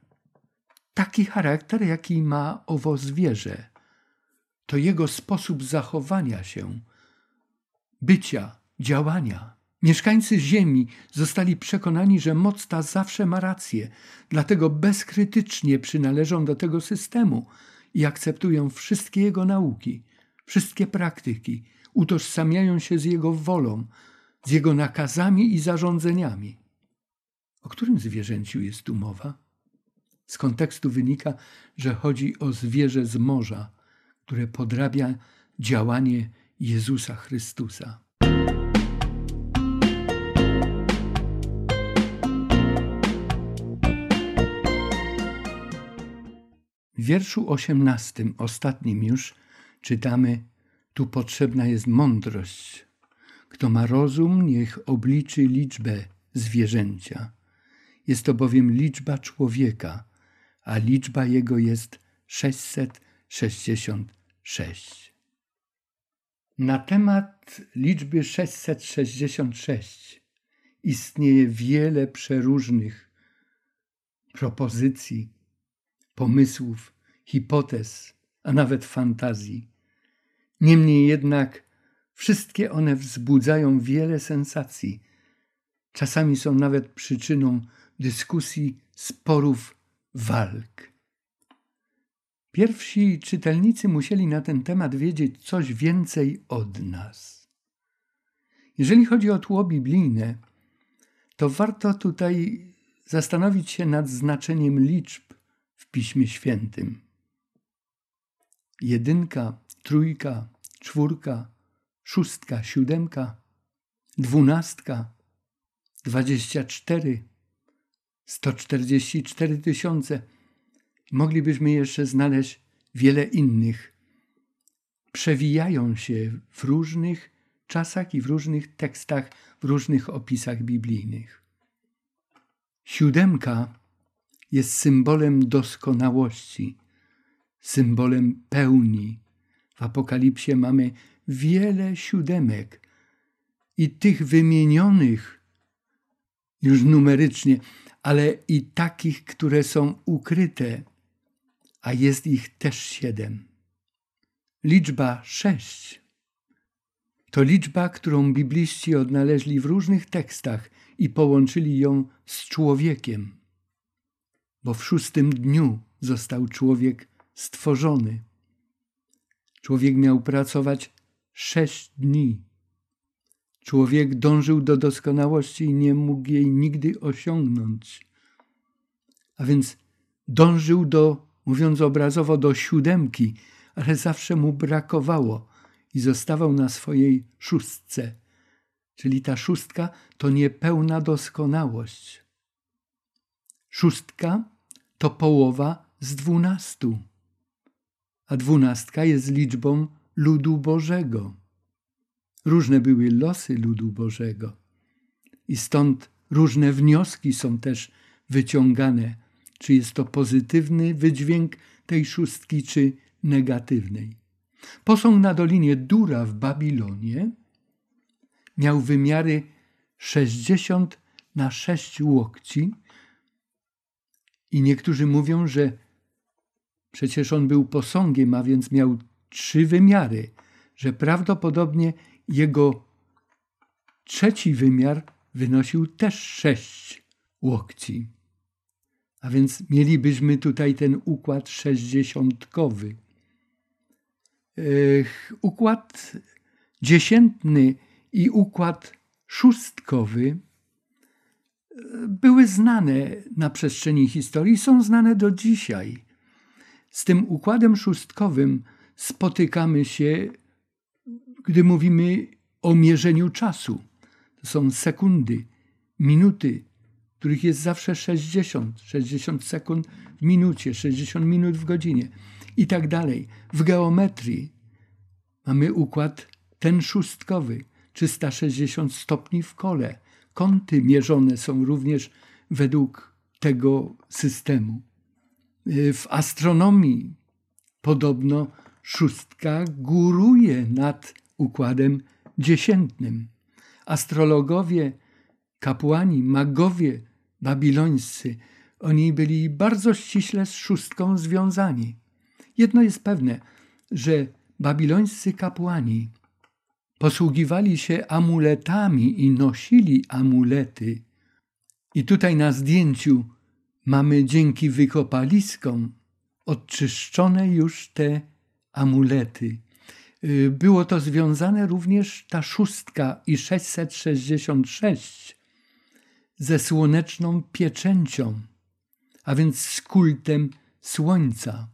Taki charakter, jaki ma owo zwierzę. To jego sposób zachowania się, bycia, działania. Mieszkańcy Ziemi zostali przekonani, że moc ta zawsze ma rację, dlatego bezkrytycznie przynależą do tego systemu i akceptują wszystkie jego nauki, wszystkie praktyki, utożsamiają się z jego wolą, z jego nakazami i zarządzeniami. O którym zwierzęciu jest tu mowa? Z kontekstu wynika, że chodzi o zwierzę z morza, które podrabia działanie Jezusa Chrystusa. W wierszu osiemnastym, ostatnim już, czytamy: Tu potrzebna jest mądrość. Kto ma rozum, niech obliczy liczbę zwierzęcia. Jest to bowiem liczba człowieka, a liczba jego jest 666. Na temat liczby 666 istnieje wiele przeróżnych propozycji, pomysłów, hipotez, a nawet fantazji. Niemniej jednak wszystkie one wzbudzają wiele sensacji. Czasami są nawet przyczyną dyskusji, sporów, walk. Pierwsi czytelnicy musieli na ten temat wiedzieć coś więcej od nas. Jeżeli chodzi o tło biblijne, to warto tutaj zastanowić się nad znaczeniem liczb w Piśmie Świętym. Jedynka, trójka, czwórka, szóstka, siódemka, dwunastka, dwadzieścia cztery, sto czterdzieści cztery tysiące. Moglibyśmy jeszcze znaleźć wiele innych. Przewijają się w różnych czasach i w różnych tekstach, w różnych opisach biblijnych. Siódemka jest symbolem doskonałości, symbolem pełni. W Apokalipsie mamy wiele siódemek i tych wymienionych już numerycznie, ale i takich, które są ukryte, a jest ich też siedem. Liczba sześć to liczba, którą bibliści odnaleźli w różnych tekstach i połączyli ją z człowiekiem bo w szóstym dniu został człowiek stworzony. Człowiek miał pracować sześć dni. Człowiek dążył do doskonałości i nie mógł jej nigdy osiągnąć. A więc dążył do, mówiąc obrazowo, do siódemki, ale zawsze mu brakowało i zostawał na swojej szóstce. Czyli ta szóstka to niepełna doskonałość. Szóstka to połowa z dwunastu, a dwunastka jest liczbą ludu Bożego. Różne były losy ludu Bożego i stąd różne wnioski są też wyciągane, czy jest to pozytywny wydźwięk tej szóstki, czy negatywnej. Posąg na Dolinie Dura w Babilonie miał wymiary 60 na 6 łokci i niektórzy mówią, że Przecież on był posągiem, a więc miał trzy wymiary, że prawdopodobnie jego trzeci wymiar wynosił też sześć łokci. A więc mielibyśmy tutaj ten układ sześćdziesiątkowy. Układ dziesiętny i układ szóstkowy były znane na przestrzeni historii, są znane do dzisiaj. Z tym układem szóstkowym spotykamy się, gdy mówimy o mierzeniu czasu. To są sekundy, minuty, których jest zawsze 60, 60 sekund w minucie, 60 minut w godzinie i tak dalej. W geometrii mamy układ ten szóstkowy, 360 stopni w kole. Kąty mierzone są również według tego systemu. W astronomii podobno szóstka góruje nad układem dziesiętnym. Astrologowie, kapłani, magowie babilońscy, oni byli bardzo ściśle z szóstką związani. Jedno jest pewne, że babilońscy kapłani posługiwali się amuletami i nosili amulety. I tutaj na zdjęciu mamy dzięki wykopaliskom odczyszczone już te amulety. Y, było to związane również ta szóstka i 666 ze słoneczną pieczęcią, a więc z kultem słońca.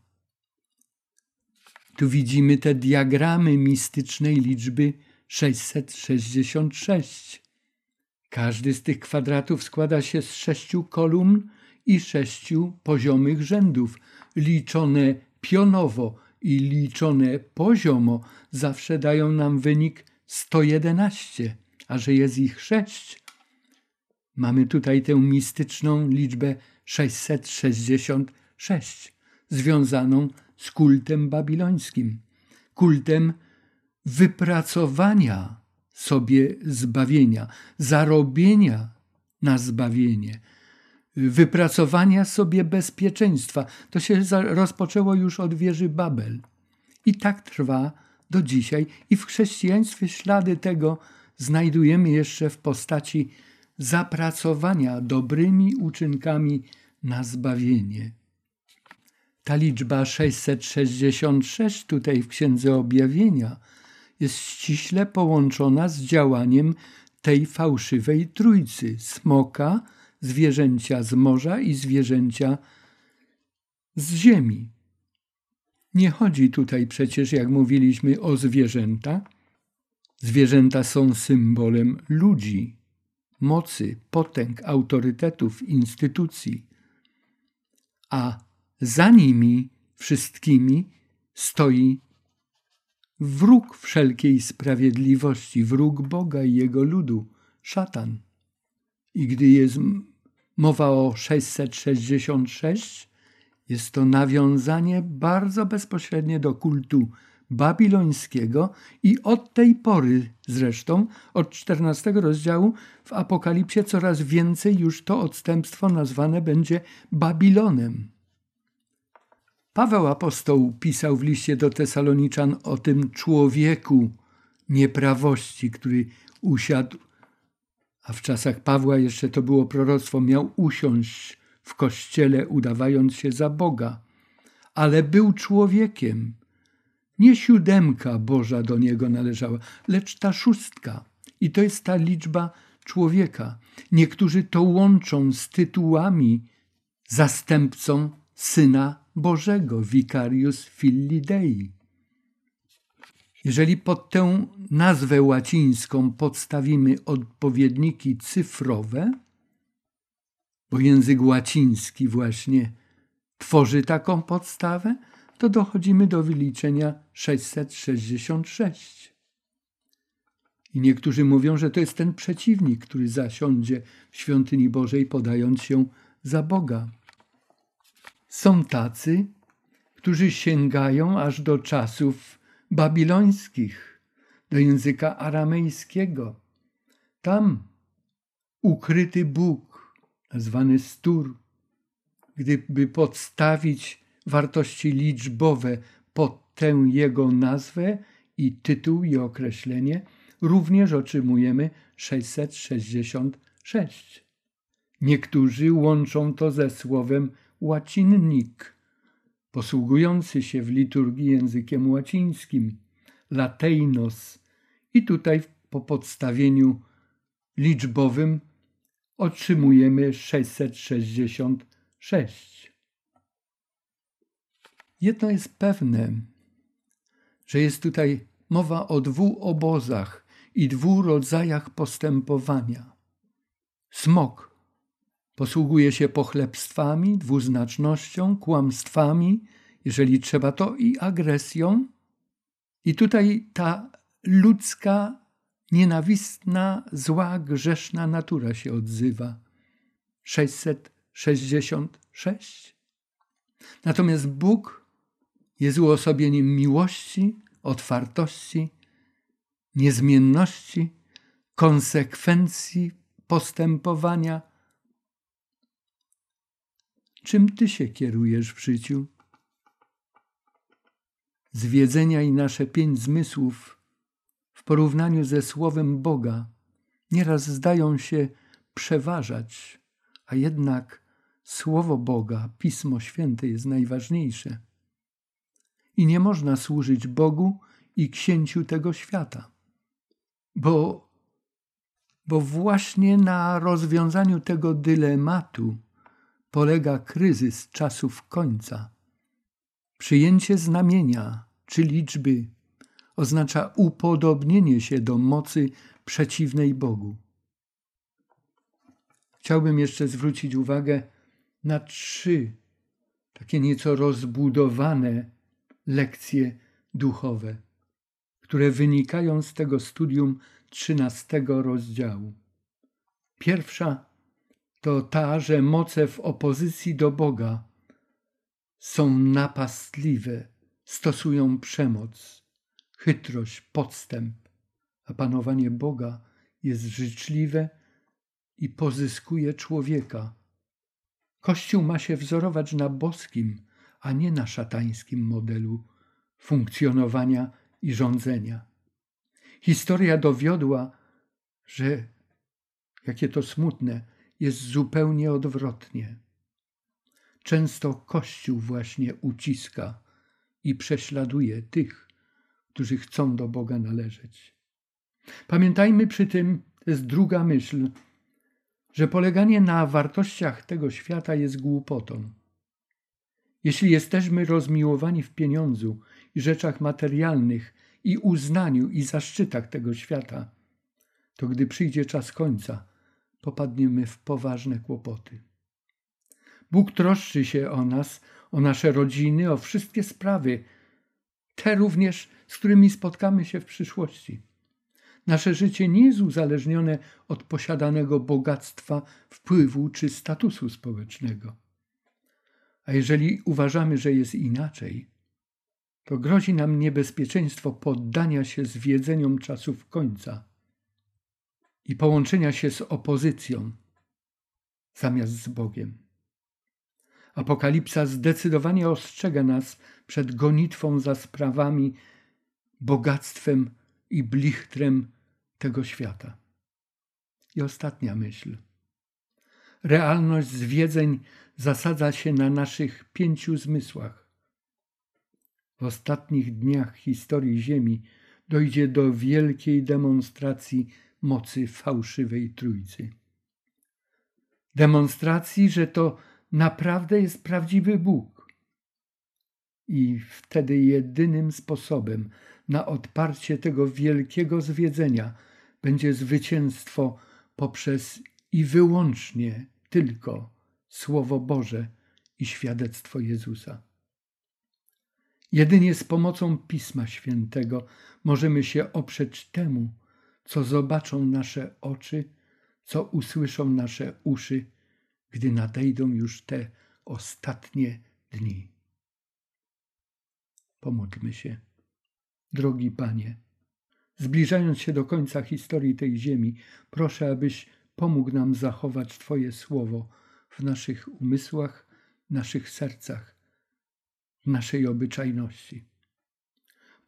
Tu widzimy te diagramy mistycznej liczby 666. Każdy z tych kwadratów składa się z sześciu kolumn i sześciu poziomych rzędów, liczone pionowo i liczone poziomo zawsze dają nam wynik 111, a że jest ich sześć, mamy tutaj tę mistyczną liczbę 666, związaną z kultem babilońskim, kultem wypracowania sobie zbawienia, zarobienia na zbawienie, wypracowania sobie bezpieczeństwa. To się rozpoczęło już od wieży Babel. I tak trwa do dzisiaj. I w chrześcijaństwie ślady tego znajdujemy jeszcze w postaci zapracowania dobrymi uczynkami na zbawienie. Ta liczba 666 tutaj w Księdze Objawienia jest ściśle połączona z działaniem tej fałszywej trójcy smoka, zwierzęcia z morza i zwierzęcia z ziemi. Nie chodzi tutaj przecież, jak mówiliśmy, o zwierzęta. Zwierzęta są symbolem ludzi, mocy, potęg, autorytetów, instytucji. A za nimi wszystkimi stoi wróg wszelkiej sprawiedliwości, wróg Boga i jego ludu, szatan. I gdy jest mowa o 666, jest to nawiązanie bardzo bezpośrednie do kultu babilońskiego i od tej pory zresztą, od 14 rozdziału w Apokalipsie coraz więcej już to odstępstwo nazwane będzie Babilonem. Paweł apostoł pisał w liście do Tesaloniczan o tym człowieku nieprawości, który usiadł, a w czasach Pawła jeszcze to było proroctwo, miał usiąść w kościele, udawając się za Boga, ale był człowiekiem. Nie siódemka Boża do niego należała, lecz ta szóstka. I to jest ta liczba człowieka. Niektórzy to łączą z tytułami zastępcą Syna Bożego, Vicarius Filii Dei. Jeżeli pod tę nazwę łacińską podstawimy odpowiedniki cyfrowe, bo język łaciński właśnie tworzy taką podstawę, to dochodzimy do wyliczenia 666. I niektórzy mówią, że to jest ten przeciwnik, który zasiądzie w świątyni Bożej, podając się za Boga. Są tacy, którzy sięgają aż do czasów babilońskich, do języka aramejskiego. Tam ukryty Bóg, nazwany Stur, gdyby podstawić wartości liczbowe pod tę jego nazwę i tytuł i określenie, również otrzymujemy 666. Niektórzy łączą to ze słowem łacinnik, posługujący się w liturgii językiem łacińskim, lateinos. I tutaj po podstawieniu liczbowym otrzymujemy 666. Jedno jest pewne, że jest tutaj mowa o dwóch obozach i dwóch rodzajach postępowania. Smok posługuje się pochlebstwami, dwuznacznością, kłamstwami, jeżeli trzeba to i agresją. I tutaj ta ludzka, nienawistna, zła, grzeszna natura się odzywa. 666. Natomiast Bóg jest uosobieniem miłości, otwartości, niezmienności, konsekwencji postępowania. Czym ty się kierujesz w życiu? Zwiedzenia i nasze pięć zmysłów w porównaniu ze Słowem Boga nieraz zdają się przeważać, a jednak Słowo Boga, Pismo Święte jest najważniejsze. I nie można służyć Bogu i księciu tego świata, bo, bo właśnie na rozwiązaniu tego dylematu polega kryzys czasów końca. Przyjęcie znamienia czy liczby oznacza upodobnienie się do mocy przeciwnej Bogu. Chciałbym jeszcze zwrócić uwagę na trzy takie nieco rozbudowane lekcje duchowe, które wynikają z tego studium trzynastego rozdziału. Pierwsza to ta, że moce w opozycji do Boga są napastliwe, stosują przemoc, chytrość, podstęp, a panowanie Boga jest życzliwe i pozyskuje człowieka. Kościół ma się wzorować na boskim, a nie na szatańskim modelu funkcjonowania i rządzenia. Historia dowiodła, że, jakie to smutne, jest zupełnie odwrotnie. Często Kościół właśnie uciska i prześladuje tych, którzy chcą do Boga należeć. Pamiętajmy przy tym, to jest druga myśl, że poleganie na wartościach tego świata jest głupotą. Jeśli jesteśmy rozmiłowani w pieniądzu i rzeczach materialnych i uznaniu i zaszczytach tego świata, to gdy przyjdzie czas końca, popadniemy w poważne kłopoty. Bóg troszczy się o nas, o nasze rodziny, o wszystkie sprawy, te również, z którymi spotkamy się w przyszłości. Nasze życie nie jest uzależnione od posiadanego bogactwa, wpływu czy statusu społecznego. A jeżeli uważamy, że jest inaczej, to grozi nam niebezpieczeństwo poddania się zwiedzeniom czasów końca i połączenia się z opozycją zamiast z Bogiem. Apokalipsa zdecydowanie ostrzega nas przed gonitwą za sprawami, bogactwem i blichtrem tego świata. I ostatnia myśl. Realność zwiedzeń zasadza się na naszych pięciu zmysłach. W ostatnich dniach historii Ziemi dojdzie do wielkiej demonstracji mocy fałszywej Trójcy. Demonstracji, że to naprawdę jest prawdziwy Bóg. I wtedy jedynym sposobem na odparcie tego wielkiego zwiedzenia będzie zwycięstwo poprzez i wyłącznie tylko Słowo Boże i świadectwo Jezusa. Jedynie z pomocą Pisma Świętego możemy się oprzeć temu, co zobaczą nasze oczy, co usłyszą nasze uszy, gdy nadejdą już te ostatnie dni. Pomódlmy się. Drogi Panie, zbliżając się do końca historii tej ziemi, proszę, abyś pomógł nam zachować Twoje słowo w naszych umysłach, naszych sercach, naszej obyczajności.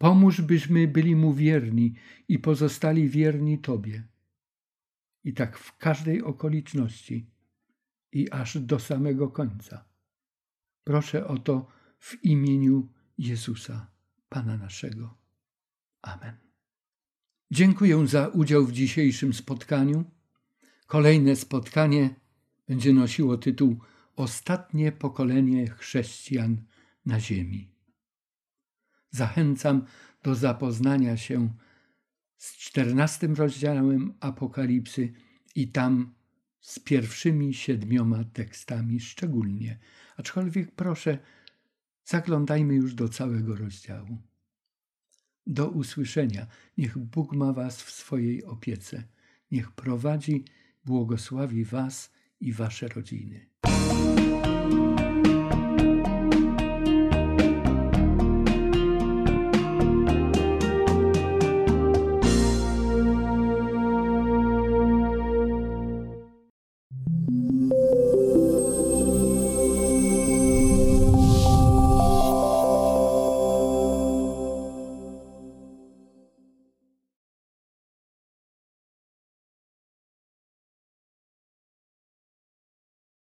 Pomóż, byśmy byli Mu wierni i pozostali wierni Tobie. I tak w każdej okoliczności i aż do samego końca. Proszę o to w imieniu Jezusa, Pana naszego. Amen. Dziękuję za udział w dzisiejszym spotkaniu. Kolejne spotkanie będzie nosiło tytuł Ostatnie pokolenie chrześcijan na ziemi. Zachęcam do zapoznania się z czternastym rozdziałem Apokalipsy i tam z pierwszymi siedmioma tekstami szczególnie. Aczkolwiek proszę, zaglądajmy już do całego rozdziału. Do usłyszenia. Niech Bóg ma Was w swojej opiece. Niech prowadzi, błogosławi Was i Wasze rodziny.